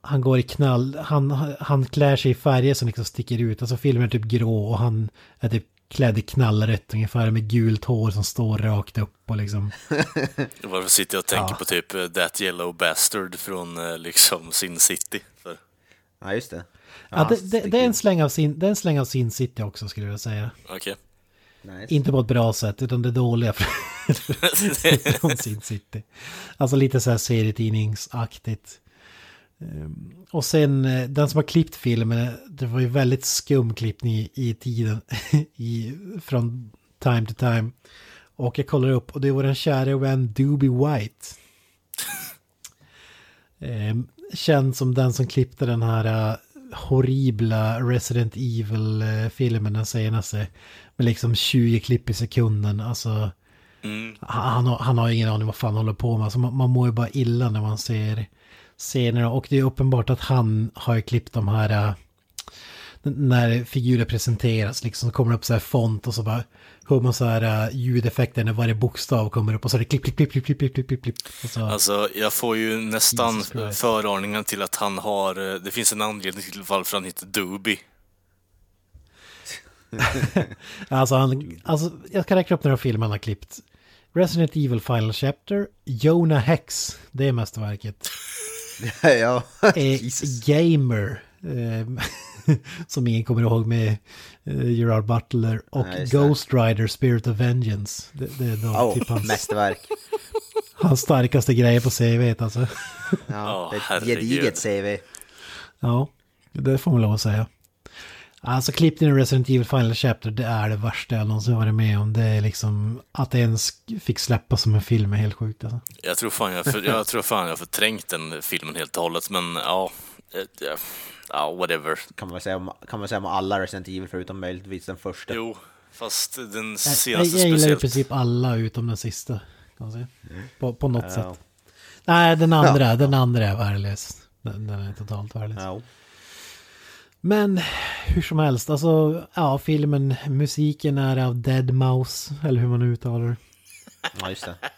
Han går i knall, han, han klär sig i färger som liksom sticker ut. Alltså filmen är typ grå och han är typ klädd i knallrött ungefär med gult hår som står rakt upp och liksom... Varför sitter jag och tänker Ja. på typ eh, That Yellow Bastard från eh, liksom Sin City? För, ja, just det. Ja, det, det, det, är en släng av sin, det är en släng av sin city också skulle jag säga. okej. Nice. Inte på ett bra sätt utan det dåliga från sin city. Alltså lite så här serietidningsaktigt. Ehm, Och sen eh, den som har klippt filmen, det var ju väldigt skum klippning i, i tiden. I, från time to time. Och jag kollar upp och det var den kära vän Doobie White. Ehm, känd som den som klippte den här eh, horribla Resident Evil-filmen, den senaste. Med liksom 20 klipp i sekunden. Alltså, Mm. han, han har, han har ingen aning vad fan han håller på med. Alltså, man, man mår ju bara illa när man ser scenerna och det är uppenbart att han har klippt de här äh, när figurer presenteras liksom kommer det upp så här font och så bara hör man så här uh, ljudeffekter när varje bokstav kommer upp och så är det klipp, klipp, klipp, klipp, klipp, klipp, klipp, klipp. Så... Alltså jag får ju nästan föraningen till att han har, äh, det finns en anledning till varför han heter Doobie. alltså, han, alltså jag ska räkna upp några filmer han har klippt. Resident Evil Final Chapter, Jonah Hex, det är mästerverket. ja. Eh. Gamer. Eh, som ingen kommer ihåg med eh, Gerard Butler. Och det. Ghost Rider Spirit of Vengeance. Det, det är då Oh, typ hans, mästerverk. hans starkaste grejer på CV alltså. Ja, det är ett gediget CV. Ja, det får man lov att säga. Alltså klippningen i Resident Evil Final Chapter, det är det värsta jag någonsin varit med om. Det är liksom, att det ens fick släppa som en film är helt sjukt alltså. Jag tror fan jag, för, jag tror fan jag har förträngt den filmen helt och hållet, men ja... eh, ja, Ja, whatever. Kan man, säga om, kan man säga om alla Resident Evil förutom möjligtvis den första. Jo, fast den Jag, senaste jag gillar i speciellt. princip alla utom den sista. Kan man säga. På, på något Ja. sätt. Nej, den andra, den andra är värdelös. Den, den är totalt värdelös. Ja. Men hur som helst, alltså ja, filmen, musiken är av Dead Mouse, eller hur man uttalar det. ja, just det.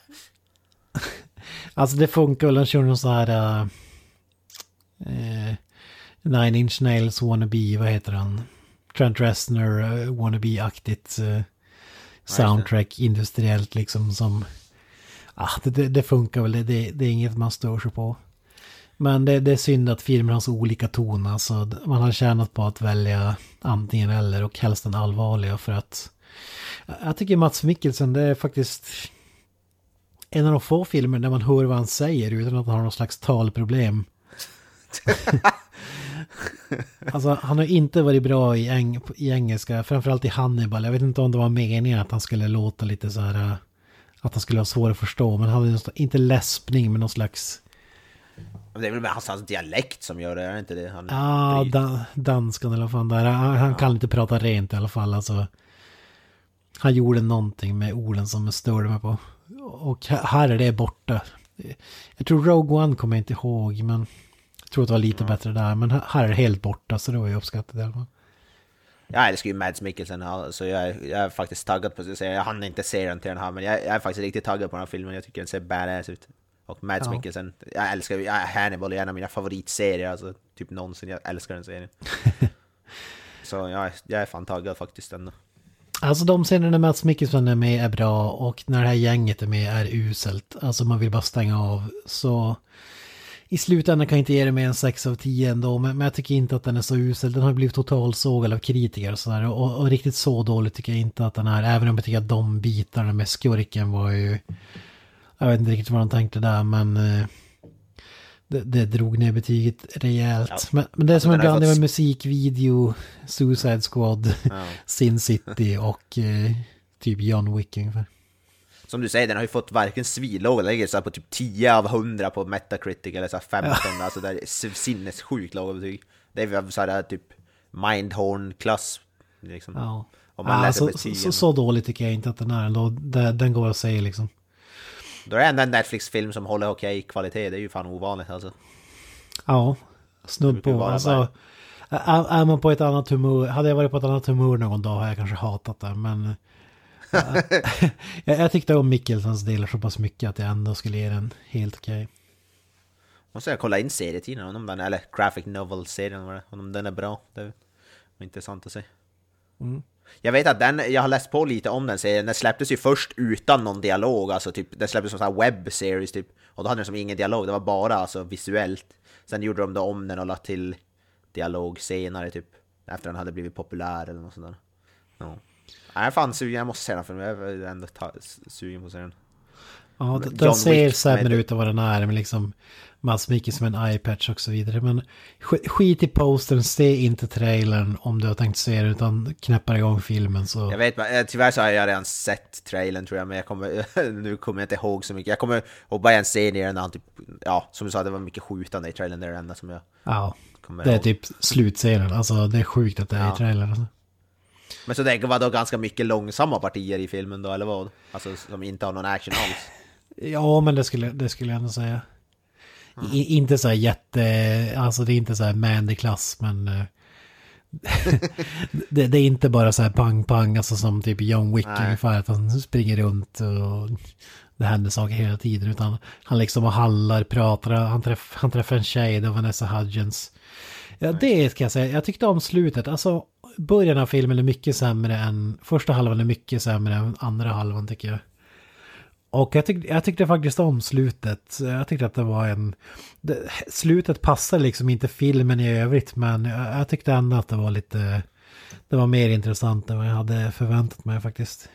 Alltså det funkar väl, den kör någon sån här... Uh, eh, Nine Inch Nails wannabe, vad heter han? Trent Reznor uh, wannabe-aktigt uh, soundtrack, industriellt liksom som... Ah, det, det, det funkar väl, det, det, det är inget man stör sig på. Men det, det är synd att filmer har så olika ton. Alltså, man har tjänat på att välja antingen eller och helst den allvarliga för att... Jag tycker Mats Mikkelsen, det är faktiskt en av de få filmer där man hör vad han säger utan att han har någon slags talproblem. alltså han har inte varit bra i, eng i engelska, framförallt i Hannibal. Jag vet inte om det var meningen att han skulle låta lite så här... Att han skulle ha svårt att förstå, men han hade inte läspning men någon slags... Det är väl hans, hans dialekt som gör det, är det inte det? Han Ja, bryter. da, danskan eller vad fan det är. Han, han kan inte prata rent i alla fall. Alltså, han gjorde någonting med orden som jag störde mig på. Och här- är det borta. Jag tror Rogue One kommer jag inte ihåg, men jag tror att det var lite bättre där. Men här är det helt borta, så det var ju uppskattat i alla fall. Jag älskar ju Mads Mikkelsen, ja, så jag är, jag är faktiskt taggad på att se Jag hann inte se den till den här, men jag, jag är faktiskt riktigt taggad på den här filmen. Jag tycker den ser badass ut. Och Mads Ja. Mikkelsen, jag älskar jag, Hannibal är en av mina favoritserier, alltså typ någonsin. Jag älskar den serien. så jag, jag är fan taggad faktiskt ändå. Alltså de scener när Mats Mikkelsen är med är bra och när det här gänget är med är uselt. Alltså man vill bara stänga av. Så i slutändan kan jag inte ge det mer än 6 av 10 ändå. Men, men jag tycker inte att den är så usel. Den har blivit totalsågad av kritiker och sådär. Och, och riktigt så dåligt tycker jag inte att den är. Även om jag tycker att de bitarna med skurken var ju... Jag vet inte riktigt vad de tänkte där men... eh, Det, det drog ner betyget rejält. Ja. Men, men det är som en blandning fått- med musikvideo, Suicide Squad, Ja. Sin City och eh, typ John Wick ungefär. Som du säger, den har ju fått varken svinlåg, den ligger så på typ 10 av 100 på Metacritic eller så här 15, alltså det är sinnessjukt låga betyg. Det är väl så här typ Mindhorn-klass. Liksom. Ja. Om man Ja, läser så, betygen. så, så dåligt tycker jag inte att den är ändå. Den går att säga liksom. Då är det ändå en Netflix-film som håller okej kvalitet, det är ju fan ovanligt alltså. Ja, snudd på. Alltså, är, är man på ett annat humör, hade jag varit på ett annat humör någon dag har jag kanske hatat det, men... ja, jag, jag tyckte om Mikkelsens delar så pass mycket att jag ändå skulle ge den helt okej. Måste jag kolla in serietidningen om den, eller graphic novel-serien, om den är bra. Det är intressant att se. Mm. Jag vet att den, jag har läst på lite om den serien, den släpptes ju först utan någon dialog, alltså typ, den släpptes som sån här webb-series typ. Och då hade den som ingen dialog, det var bara alltså visuellt. Sen gjorde de då om den och lade till dialog senare typ. Efter den hade blivit populär eller något sånt där. Ja. Jag är fan sugen, jag måste se den för jag är ändå sugen på att se den. Ja, den ser sämre ut än vad den är, men liksom Mats Mikkelsen med en iPatch och så vidare. Men sk- skit i postern, se inte trailern om du har tänkt se den, utan knäppa igång filmen så... Jag vet, eh, tyvärr så har jag redan sett trailern tror jag, men jag kommer, nu kommer jag inte ihåg så mycket. Jag kommer ihåg bara en scen i den han typ, ja, som du sa, det var mycket skjutande i trailern, det är det enda som jag Ja, kommer det är ihåg. typ slutscenen. Alltså det är sjukt att det är Ja. i trailern. Alltså. Men så det var då ganska mycket långsamma partier i filmen då, eller vad? Alltså som inte har någon action alls. Ja, men det skulle, det skulle jag ändå säga. I, inte så här jätte... Alltså det är inte så här Mandy-klass, men... eh, det, det är inte bara så här pang-pang, alltså som typ John Wick Nej. ungefär. Att han springer runt och det händer saker hela tiden. Utan han liksom hallar, pratar, han, träff, han träffar en tjej, det var Vanessa Hudgens. Ja, det ska jag säga. Jag tyckte om slutet. Alltså, början av filmen är mycket sämre än... Första halvan är mycket sämre än andra halvan tycker jag. Och jag, tyck, jag tyckte faktiskt om slutet. Jag tyckte att det var en... Det, slutet passar liksom inte filmen i övrigt men jag, jag tyckte ändå att det var lite... Det var mer intressant än vad jag hade förväntat mig faktiskt.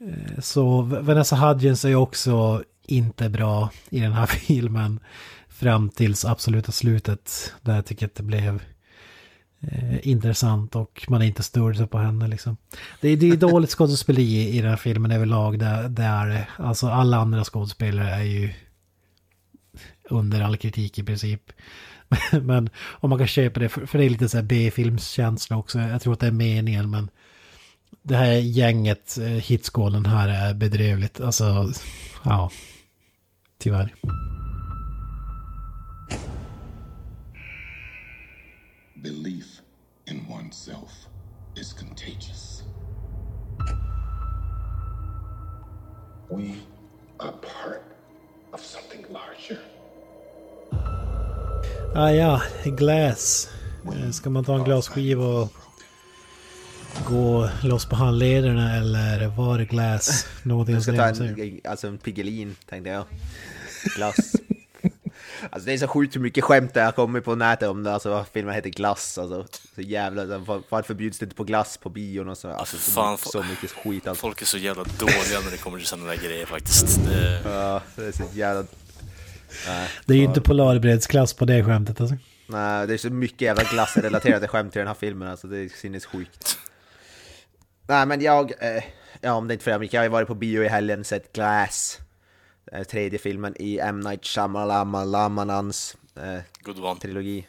Eh, Så Vanessa Hudgens är ju också inte bra i den här filmen. Fram tills absoluta slutet. Där jag tycker att det blev eh, intressant och man är inte störd på henne liksom. Det, är- det är dåligt skådespeleri i den här filmen överlag. Där, där. Alltså alla andra skådespelare är ju under all kritik i princip. men om man kan köpa det, för, för det är lite så här B-filmskänsla också. Jag tror att det är meningen men det här gänget, eh, hitskålen här är bedrövligt. Alltså, ja. Tyvärr. Belief in oneself is contagious. We are part of something larger. Ah, ja, glass. Eh, Ska man ta en glasskiva och gå loss på handlederna eller var det glass? Någonting Jag ska som ta jag säger. en, alltså en Piggelin, tänkte jag. Glass. Alltså det är så sjukt hur mycket skämt det har kommit på nätet om det, alltså vad filmen heter Glass, alltså. Så jävla, var- varför bjuds det inte på glass på bion och så? Alltså, så, fan, mycket- så mycket skit alltså. Folk är så jävla dåliga när det kommer till sådana där grejer faktiskt. Det, Ja, det är så jävla... Det är ju inte Polarbredsklass på det skämtet alltså. Nej, det är så mycket jävla glassrelaterade skämt i den här filmen, alltså det är sinnessjukt. Nej men jag, eh, ja om det inte för mycket, jag har ju varit på bio i helgen sett Glass. Eh, tredje filmen i M. Night Shyamalanans eh, good one. trilogi.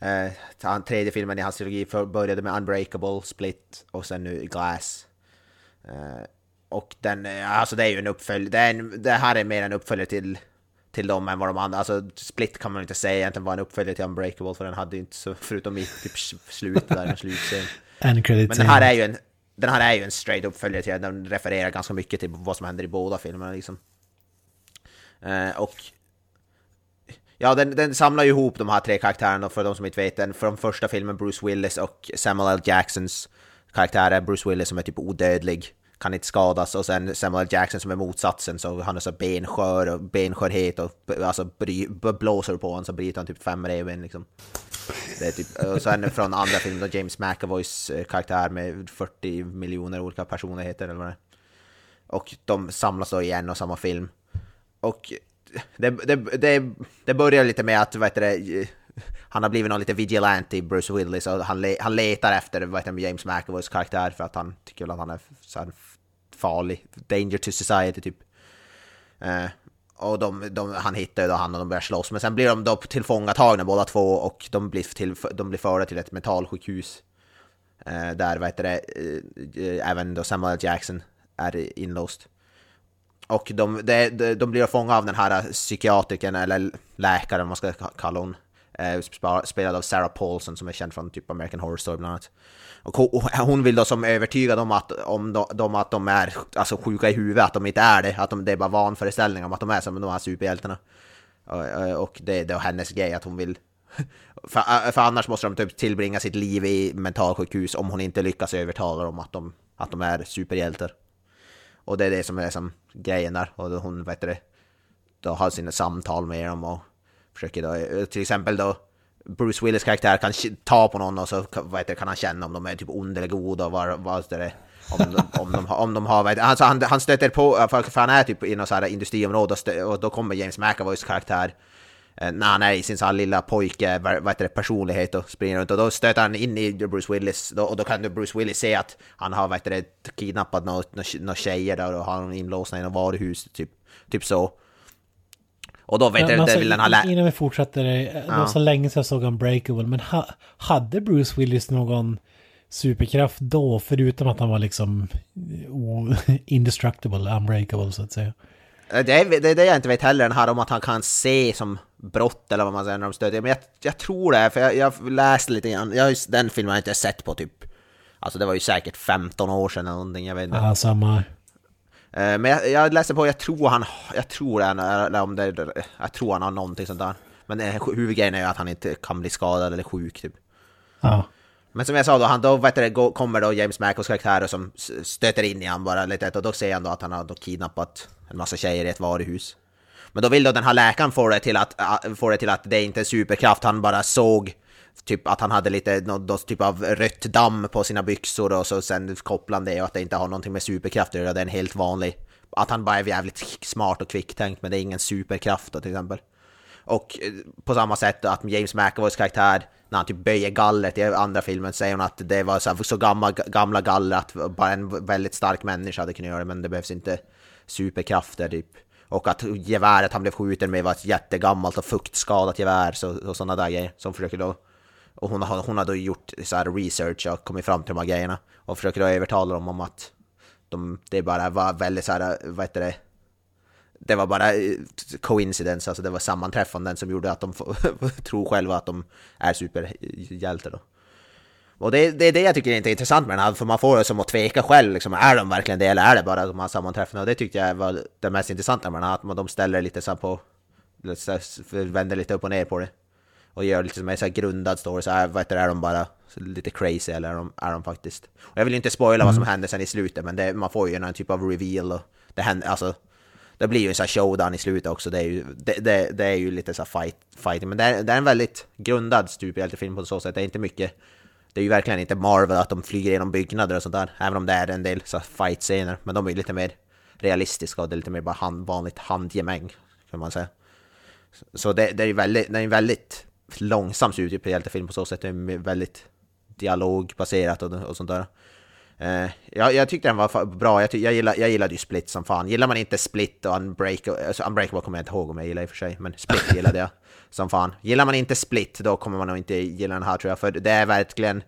Eh, tredje filmen i hans trilogi för, började med Unbreakable, Split och sen nu Glass. Eh, och den, eh, alltså det är ju en uppföljare, det, det här är mer en uppföljare till, till dem än vad de andra, alltså Split kan man inte säga egentligen var en uppföljare till Unbreakable för den hade ju inte så, förutom i typ slutet där, en slutscen. En credit Men den här är ju en, den här är ju en straight uppföljare till den, refererar ganska mycket till vad som händer i båda filmerna liksom. Eh, och Ja, den, den samlar ju ihop de här tre karaktärerna för de som inte vet den. Från första filmen Bruce Willis och Samuel L. Jacksons karaktärer. Bruce Willis som är typ odödlig, kan inte skadas. Och sen Samuel L. Jackson som är motsatsen, så han är så benskör och benskörhet och alltså bry, blåser på honom så bryter han typ fem revben liksom. Det är typ, och sen från andra filmen då James McAvoys eh, karaktär med 40 miljoner olika personligheter eller vad det är. Och de samlas då i en och samma film. Och det, det, det, det börjar lite med att, vad heter det, han har blivit någon lite vigilante, Bruce Willis, och han, le, han letar efter vad heter det, James McAvoys karaktär för att han tycker väl att han är så här farlig, danger to society typ. Eh, och de, de, han hittar ju då han och de börjar slåss, men sen blir de då tillfångatagna båda två och de blir, till, de blir förda till ett mentalsjukhus. Eh, där, vad heter det, eh, även då Samuel L. Jackson är inlåst. Och de, de, de, blir fångade av den här psykiatrikern, eller läkaren vad man ska kalla hon. Eh, spelad av Sarah Paulson som är känd från typ American Horror Story bland annat. Och hon, vill då som övertyga dem att, om de, de, att de är alltså, sjuka i huvudet, att de inte är det. Att de, det är bara vanföreställningar om att de är som de här superhjältarna. Och, eh, och det är då hennes grej att hon vill... För, eh, för annars måste de typ tillbringa sitt liv i mentalsjukhus om hon inte lyckas övertala dem att de, att de är superhjältar. Och det är det som är som grejen där. Och då hon, vet det, då har sina samtal med dem och försöker då, till exempel då Bruce Willis karaktär kan ta på någon och så vet det, kan han känna om de är typ onda eller goda och vad, vad det är. om, de, om, de, om de har, vet, alltså han, han stöter på, för, för han är typ i något så här industriområde och, stö, och då kommer James McAvoys karaktär när han är i sin så lilla pojke, vad heter det, personlighet och springer runt och då stöter han in i Bruce Willis och då kan Bruce Willis se att han har vad heter det, kidnappat några nå tjejer där och har honom inlåsta i något varuhus typ, typ så. Och då vet Men du, alltså, vill den ha lä- innan vi fortsätter, det var så länge sedan jag såg Unbreakable, men ha, hade Bruce Willis någon superkraft då, förutom att han var liksom o, indestructible, unbreakable så att säga? Eh, Det är, det det jag inte vet heller, den här om att han kan se som brott eller vad man säger när de stöter. Men jag, jag tror det, för jag, jag läste lite grann. Jag, den filmen har jag inte sett på typ... Alltså det var ju säkert 15 år sedan eller någonting, jag vet inte. Ja, samma. Eh, Men jag, jag läste på, jag tror han, jag tror han, eller om det, jag tror han har någonting sånt där. Men eh, huvudgrejen är ju att han inte kan bli skadad eller sjuk typ. Ja. Men som jag sa då, han, då vet du, kommer då James McAvoys karaktär som stöter in i han bara lite och då ser han då att han har då kidnappat en massa tjejer i ett varuhus. Men då vill då den här läkaren få det till att, äh, få det till att det inte är superkraft, han bara såg typ att han hade lite någon typ av rött damm på sina byxor och så sen kopplar han det och att det inte har någonting med superkraft att göra, det är en helt vanlig... Att han bara är jävligt smart och kvicktänkt men det är ingen superkraft då till exempel. Och eh, på samma sätt att James McAvoys karaktär, när han typ böjer gallret i andra filmen, säger hon att det var så, här, så gamla, gamla galler att bara en väldigt stark människa hade kunnat göra det, men det behövs inte superkrafter typ. Och att geväret han blev skjuten med var ett jättegammalt och fuktskadat gevär så, och sådana där grejer som försöker då och hon har, hon har då gjort så här research och kommit fram till de här grejerna och försöker då övertala dem om att de, det bara var väldigt så här, vad heter det, det var bara eh, coincidence, alltså det var sammanträffanden som gjorde att de tror själva att de är superhjältar då. Och det, det är det jag tycker är inte intressant med den här, för man får det som att tveka själv, liksom, är de verkligen det eller är det bara de här sammanträffandena? Och det tyckte jag var det mest intressanta med den här, att man- de ställer lite så på, vänder lite upp och ner på det. Och gör lite en så här grundad story, så vad heter det, är de bara lite crazy eller är de, är de faktiskt? Och jag vill inte spoila vad som händer sen i slutet, men det, man får ju en typ av reveal och det händer, alltså det blir ju en sån här showdown i slutet också, det är ju, det, det, det är ju lite så här fight, fighting. Men det är, det är en väldigt grundad superhjältefilm på så sätt, det är inte mycket det är ju verkligen inte Marvel att de flyger genom byggnader och sånt där, även om det är en del så fight-scener. Men de är ju lite mer realistiska och det är lite mer bara hand, vanligt handgemäng, kan man säga. Så det, det är ju väldigt, det är en väldigt långsam superhjältefilm på så sätt, det är väldigt dialogbaserat och, och sånt där. Eh, uh, jag, jag tyckte den var bra, jag, jag, gillade, jag gillade ju Split som fan. Gillar man inte Split och Unbreakable, alltså Unbreakable kommer jag inte ihåg om jag gillar i och för sig, men Split gillade jag som fan. Gillar man inte Split, då kommer man nog inte gilla den här tror jag, för det är verkligen...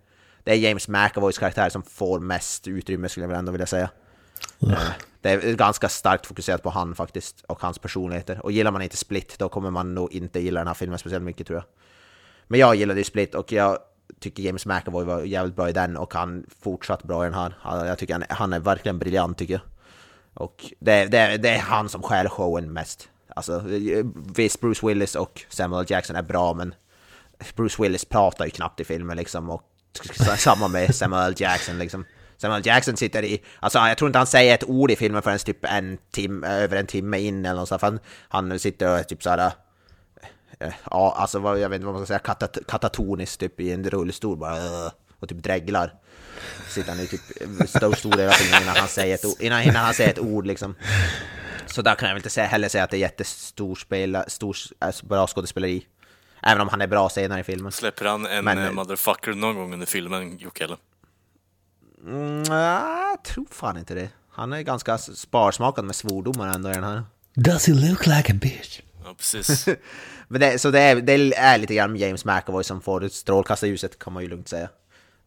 Det är James McAvoys karaktär som får mest utrymme skulle jag väl ändå vilja säga. Mm. Det är ganska starkt fokuserat på han faktiskt, och hans personligheter. Och gillar man inte Split, då kommer man nog inte gilla den här filmen speciellt mycket tror jag. Men jag gillade ju Split och jag tycker James McAvoy var jävligt bra i den och han fortsatt bra i den här. Jag tycker han, han är verkligen briljant tycker jag. Och det, det, det är han som stjäl showen mest. Alltså, visst, Bruce Willis och Samuel Jackson är bra, men Bruce Willis pratar ju knappt i filmen liksom, och samma med Samuel Jackson liksom. Samuel Jackson sitter i, alltså jag tror inte han säger ett ord i filmen förrän typ en timme, över en timme in eller något sånt, han, han sitter och typ såhär, eh, ja alltså vad, jag vet inte vad man ska säga, katat katatoniskt typ i en rullstol bara, och typ dreglar. Sitter han i typ stor, stor del av filmen innan han säger ett ord, innan, innan han säger ett ord liksom. Så där kan jag väl inte säga, heller säga att det är jättestor spela, stor, alltså bra skådespeleri. Även om han är bra senare i filmen. Släpper han en Men, eh, motherfucker någon gång under filmen, Jocke? Mm, jag tror fan inte det. Han är ganska sparsmakad med svordomar ändå i den här. Does he look like a bitch? Ja, precis. Men det, så det är, det är lite grann James McAvoy som får strålkastarljuset kan man ju lugnt säga.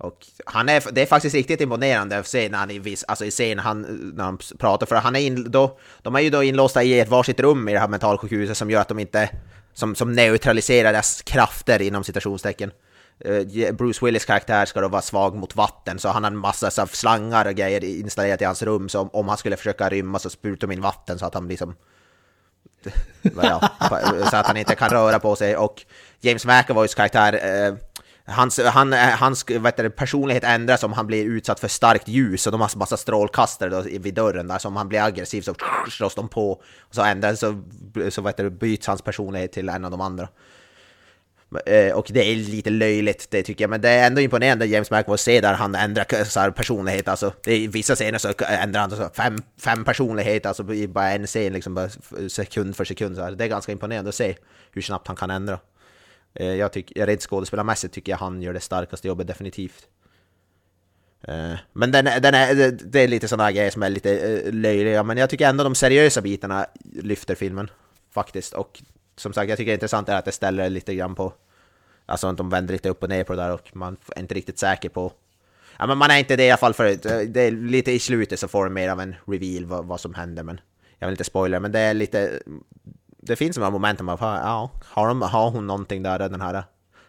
Och han är, det är faktiskt riktigt imponerande att se när han, i, alltså i scen, han, när han pratar, för han är in, då, de är ju då inlåsta i ett varsitt rum i det här mentalsjukhuset som gör att de inte, som, som neutraliserar deras krafter inom citationstecken. Eh, Bruce Willis karaktär ska då vara svag mot vatten, så han har en massa så slangar och grejer installerat i hans rum, så om, om han skulle försöka rymma så sprutar de in vatten så att han liksom ja, så att han inte kan röra på sig och James McAvoys karaktär eh, Hans, han, eh, hans vet du, personlighet ändras om han blir utsatt för starkt ljus och de har massa strålkastare då vid dörren där, så om han blir aggressiv så slås de på. Och så ändras, så, så vet du, byts hans personlighet till en av de andra. Eh, och det är lite löjligt, det tycker jag, men det är ändå imponerande James McAvoy se där han ändrar så här, personlighet, alltså. Det är, I vissa scener så ändrar han så fem, fem personligheter, alltså i bara en scen, liksom bara sekund för sekund. Så här. Det är ganska imponerande att se hur snabbt han kan ändra. Eh, jag tycker, rent skådespelarmässigt tycker jag han gör det starkaste jobbet definitivt. Eh, men den, den är, det är lite sådana grejer som är lite eh, löjliga, men jag tycker ändå de seriösa bitarna lyfter filmen. Faktiskt. Och som sagt, jag tycker det är intressant är att det ställer lite grann på... Alltså att de vänder lite upp och ner på det där och man är inte riktigt säker på... Ja men man är inte det i alla fall för eh, det är lite i slutet så får de mer av en reveal vad, vad som händer men... Jag vill inte spoila men det är lite det finns några moment där man får, ja, har, de, har hon någonting där, den här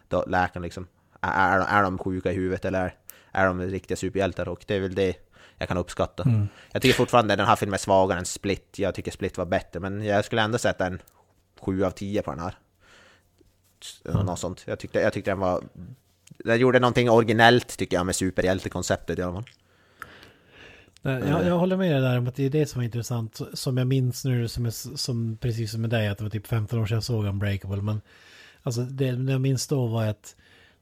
då, läkaren liksom? Är, är de sjuka i huvudet eller är de riktiga superhjältar? Och det är väl det jag kan uppskatta. Mm. Jag tycker fortfarande den här filmen är svagare än Split. Jag tycker Split var bättre, men jag skulle ändå sätta en 7 av 10 på den här. Mm. Något sånt. Jag tyckte, jag tyckte den var... Den gjorde någonting originellt tycker jag med superhjältekonceptet i alla fall. Jag, jag håller med dig där om att det är det som är intressant. Som jag minns nu, som, är, som precis som med dig, att det var typ 15 år sedan jag såg Unbreakable. Men alltså det, det jag minns då var att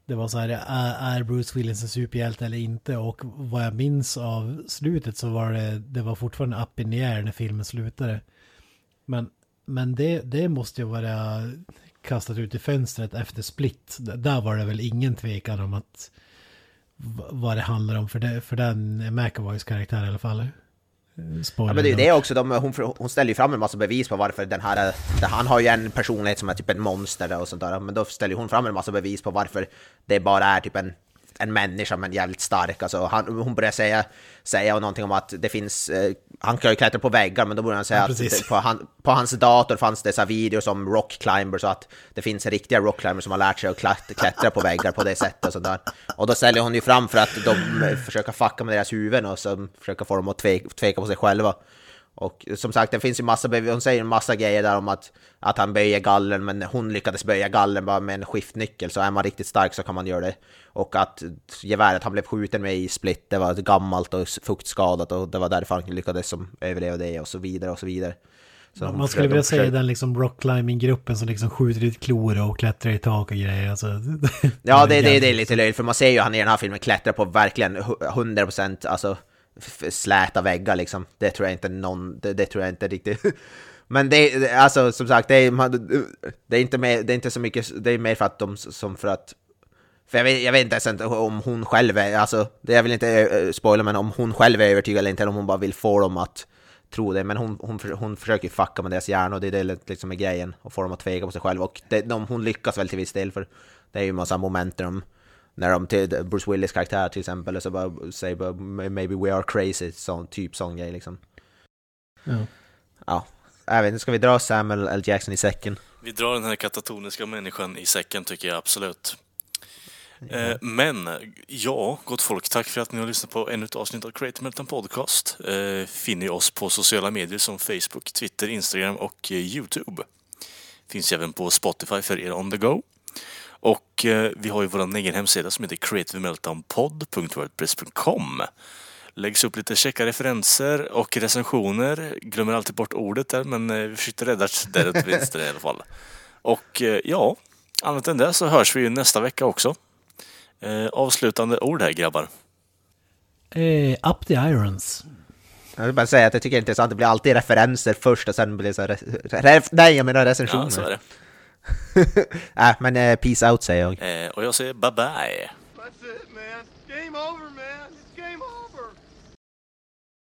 det var så här, är, är Bruce Willis en superhjälte eller inte? Och vad jag minns av slutet så var det, det var fortfarande up in the air när filmen slutade. Men, men det, det måste ju vara kastat ut i fönstret efter Split. Där var det väl ingen tvekan om att vad det handlar om för, det, för den McAvoys karaktär i alla fall. Spoiler ja, men det är det också, de, hon, hon ställer ju fram en massa bevis på varför den här, han har ju en personlighet som är typ en monster och sånt där, men då ställer hon fram en massa bevis på varför det bara är typ en en människa men jävligt stark. Alltså, han, hon börjar säga, säga någonting om att det finns, eh, han kan ju klättra på väggar men då börjar han säga ja, att på, han, på, hans dator fanns det så videos om rock climbers så att det finns riktiga rock climbers som har lärt sig att klättra på väggar på det sättet och sådär. Och då ställer hon ju fram för att de försöker fucka med deras huvuden och så försöka få dem att tveka, tveka på sig själva. Och som sagt, det finns ju massa, hon säger en massa grejer där om att, att han böjer gallen, men hon lyckades böja gallen bara med en skiftnyckel, så är man riktigt stark så kan man göra det. Och att geväret han blev skjuten med i split, det var gammalt och fuktskadat och det var därför han lyckades som överleva det och så vidare och så vidare. Så Man skulle vilja säga den liksom rockclimbing-gruppen som liksom skjuter ut klor och klättrar i tak och grejer. Alltså, Ja, det, det, det är lite löjligt, för man ser ju han i den här filmen klättra på verkligen hu- 100% alltså släta väggar liksom. Det tror jag inte någon, det, det tror jag inte riktigt. Men det, är, alltså som sagt, det är, man, det är inte mer, det är inte så mycket, det är mer för att de, som för att för jag vet, jag vet inte ens om hon själv är, alltså, det jag vill inte eh, spoila, men om hon själv är övertygad eller inte, eller om hon bara vill få dem att tro det. Men hon, hon, hon försöker ju fucka med deras hjärna och det är det liksom är grejen, och få dem att tveka på sig själv. Och det, de, hon lyckas väl till viss del, för det är ju en massa momentum när de till Bruce Willis karaktär till exempel, och så bara säger bara maybe we are crazy, sån, typ sån grej liksom. ja. Ja, jag vet inte, ska vi dra Samuel L. Jackson i säcken? Vi drar den här katatoniska människan i säcken tycker jag absolut. Eh, Men, ja, gott folk, tack för att ni har lyssnat på ännu ett avsnitt av Creative Meltdown Podcast. Eh, finner oss på sociala medier som Facebook, Twitter, Instagram och eh, Youtube. Finns även på Spotify för er on the go. Och eh, vi har ju vår egen hemsida som heter creativemeltdownpod.wordpress.com. Läggs upp lite checka referenser och recensioner. Glömmer alltid bort ordet där, men eh, vi försökte rädda det där till vänster i alla fall. Och eh, ja, annat än det så hörs vi ju nästa vecka också. Eh, avslutande ord här grabbar. Eh, up the irons. Jag vill bara säga att jag tycker det är intressant, det blir alltid referenser först och sen blir det så här, nej jag menar recensioner. Ja, så är det. Äh, men eh, peace out säger jag. Eh, och jag säger bye bye. That's it, man. Game over, man.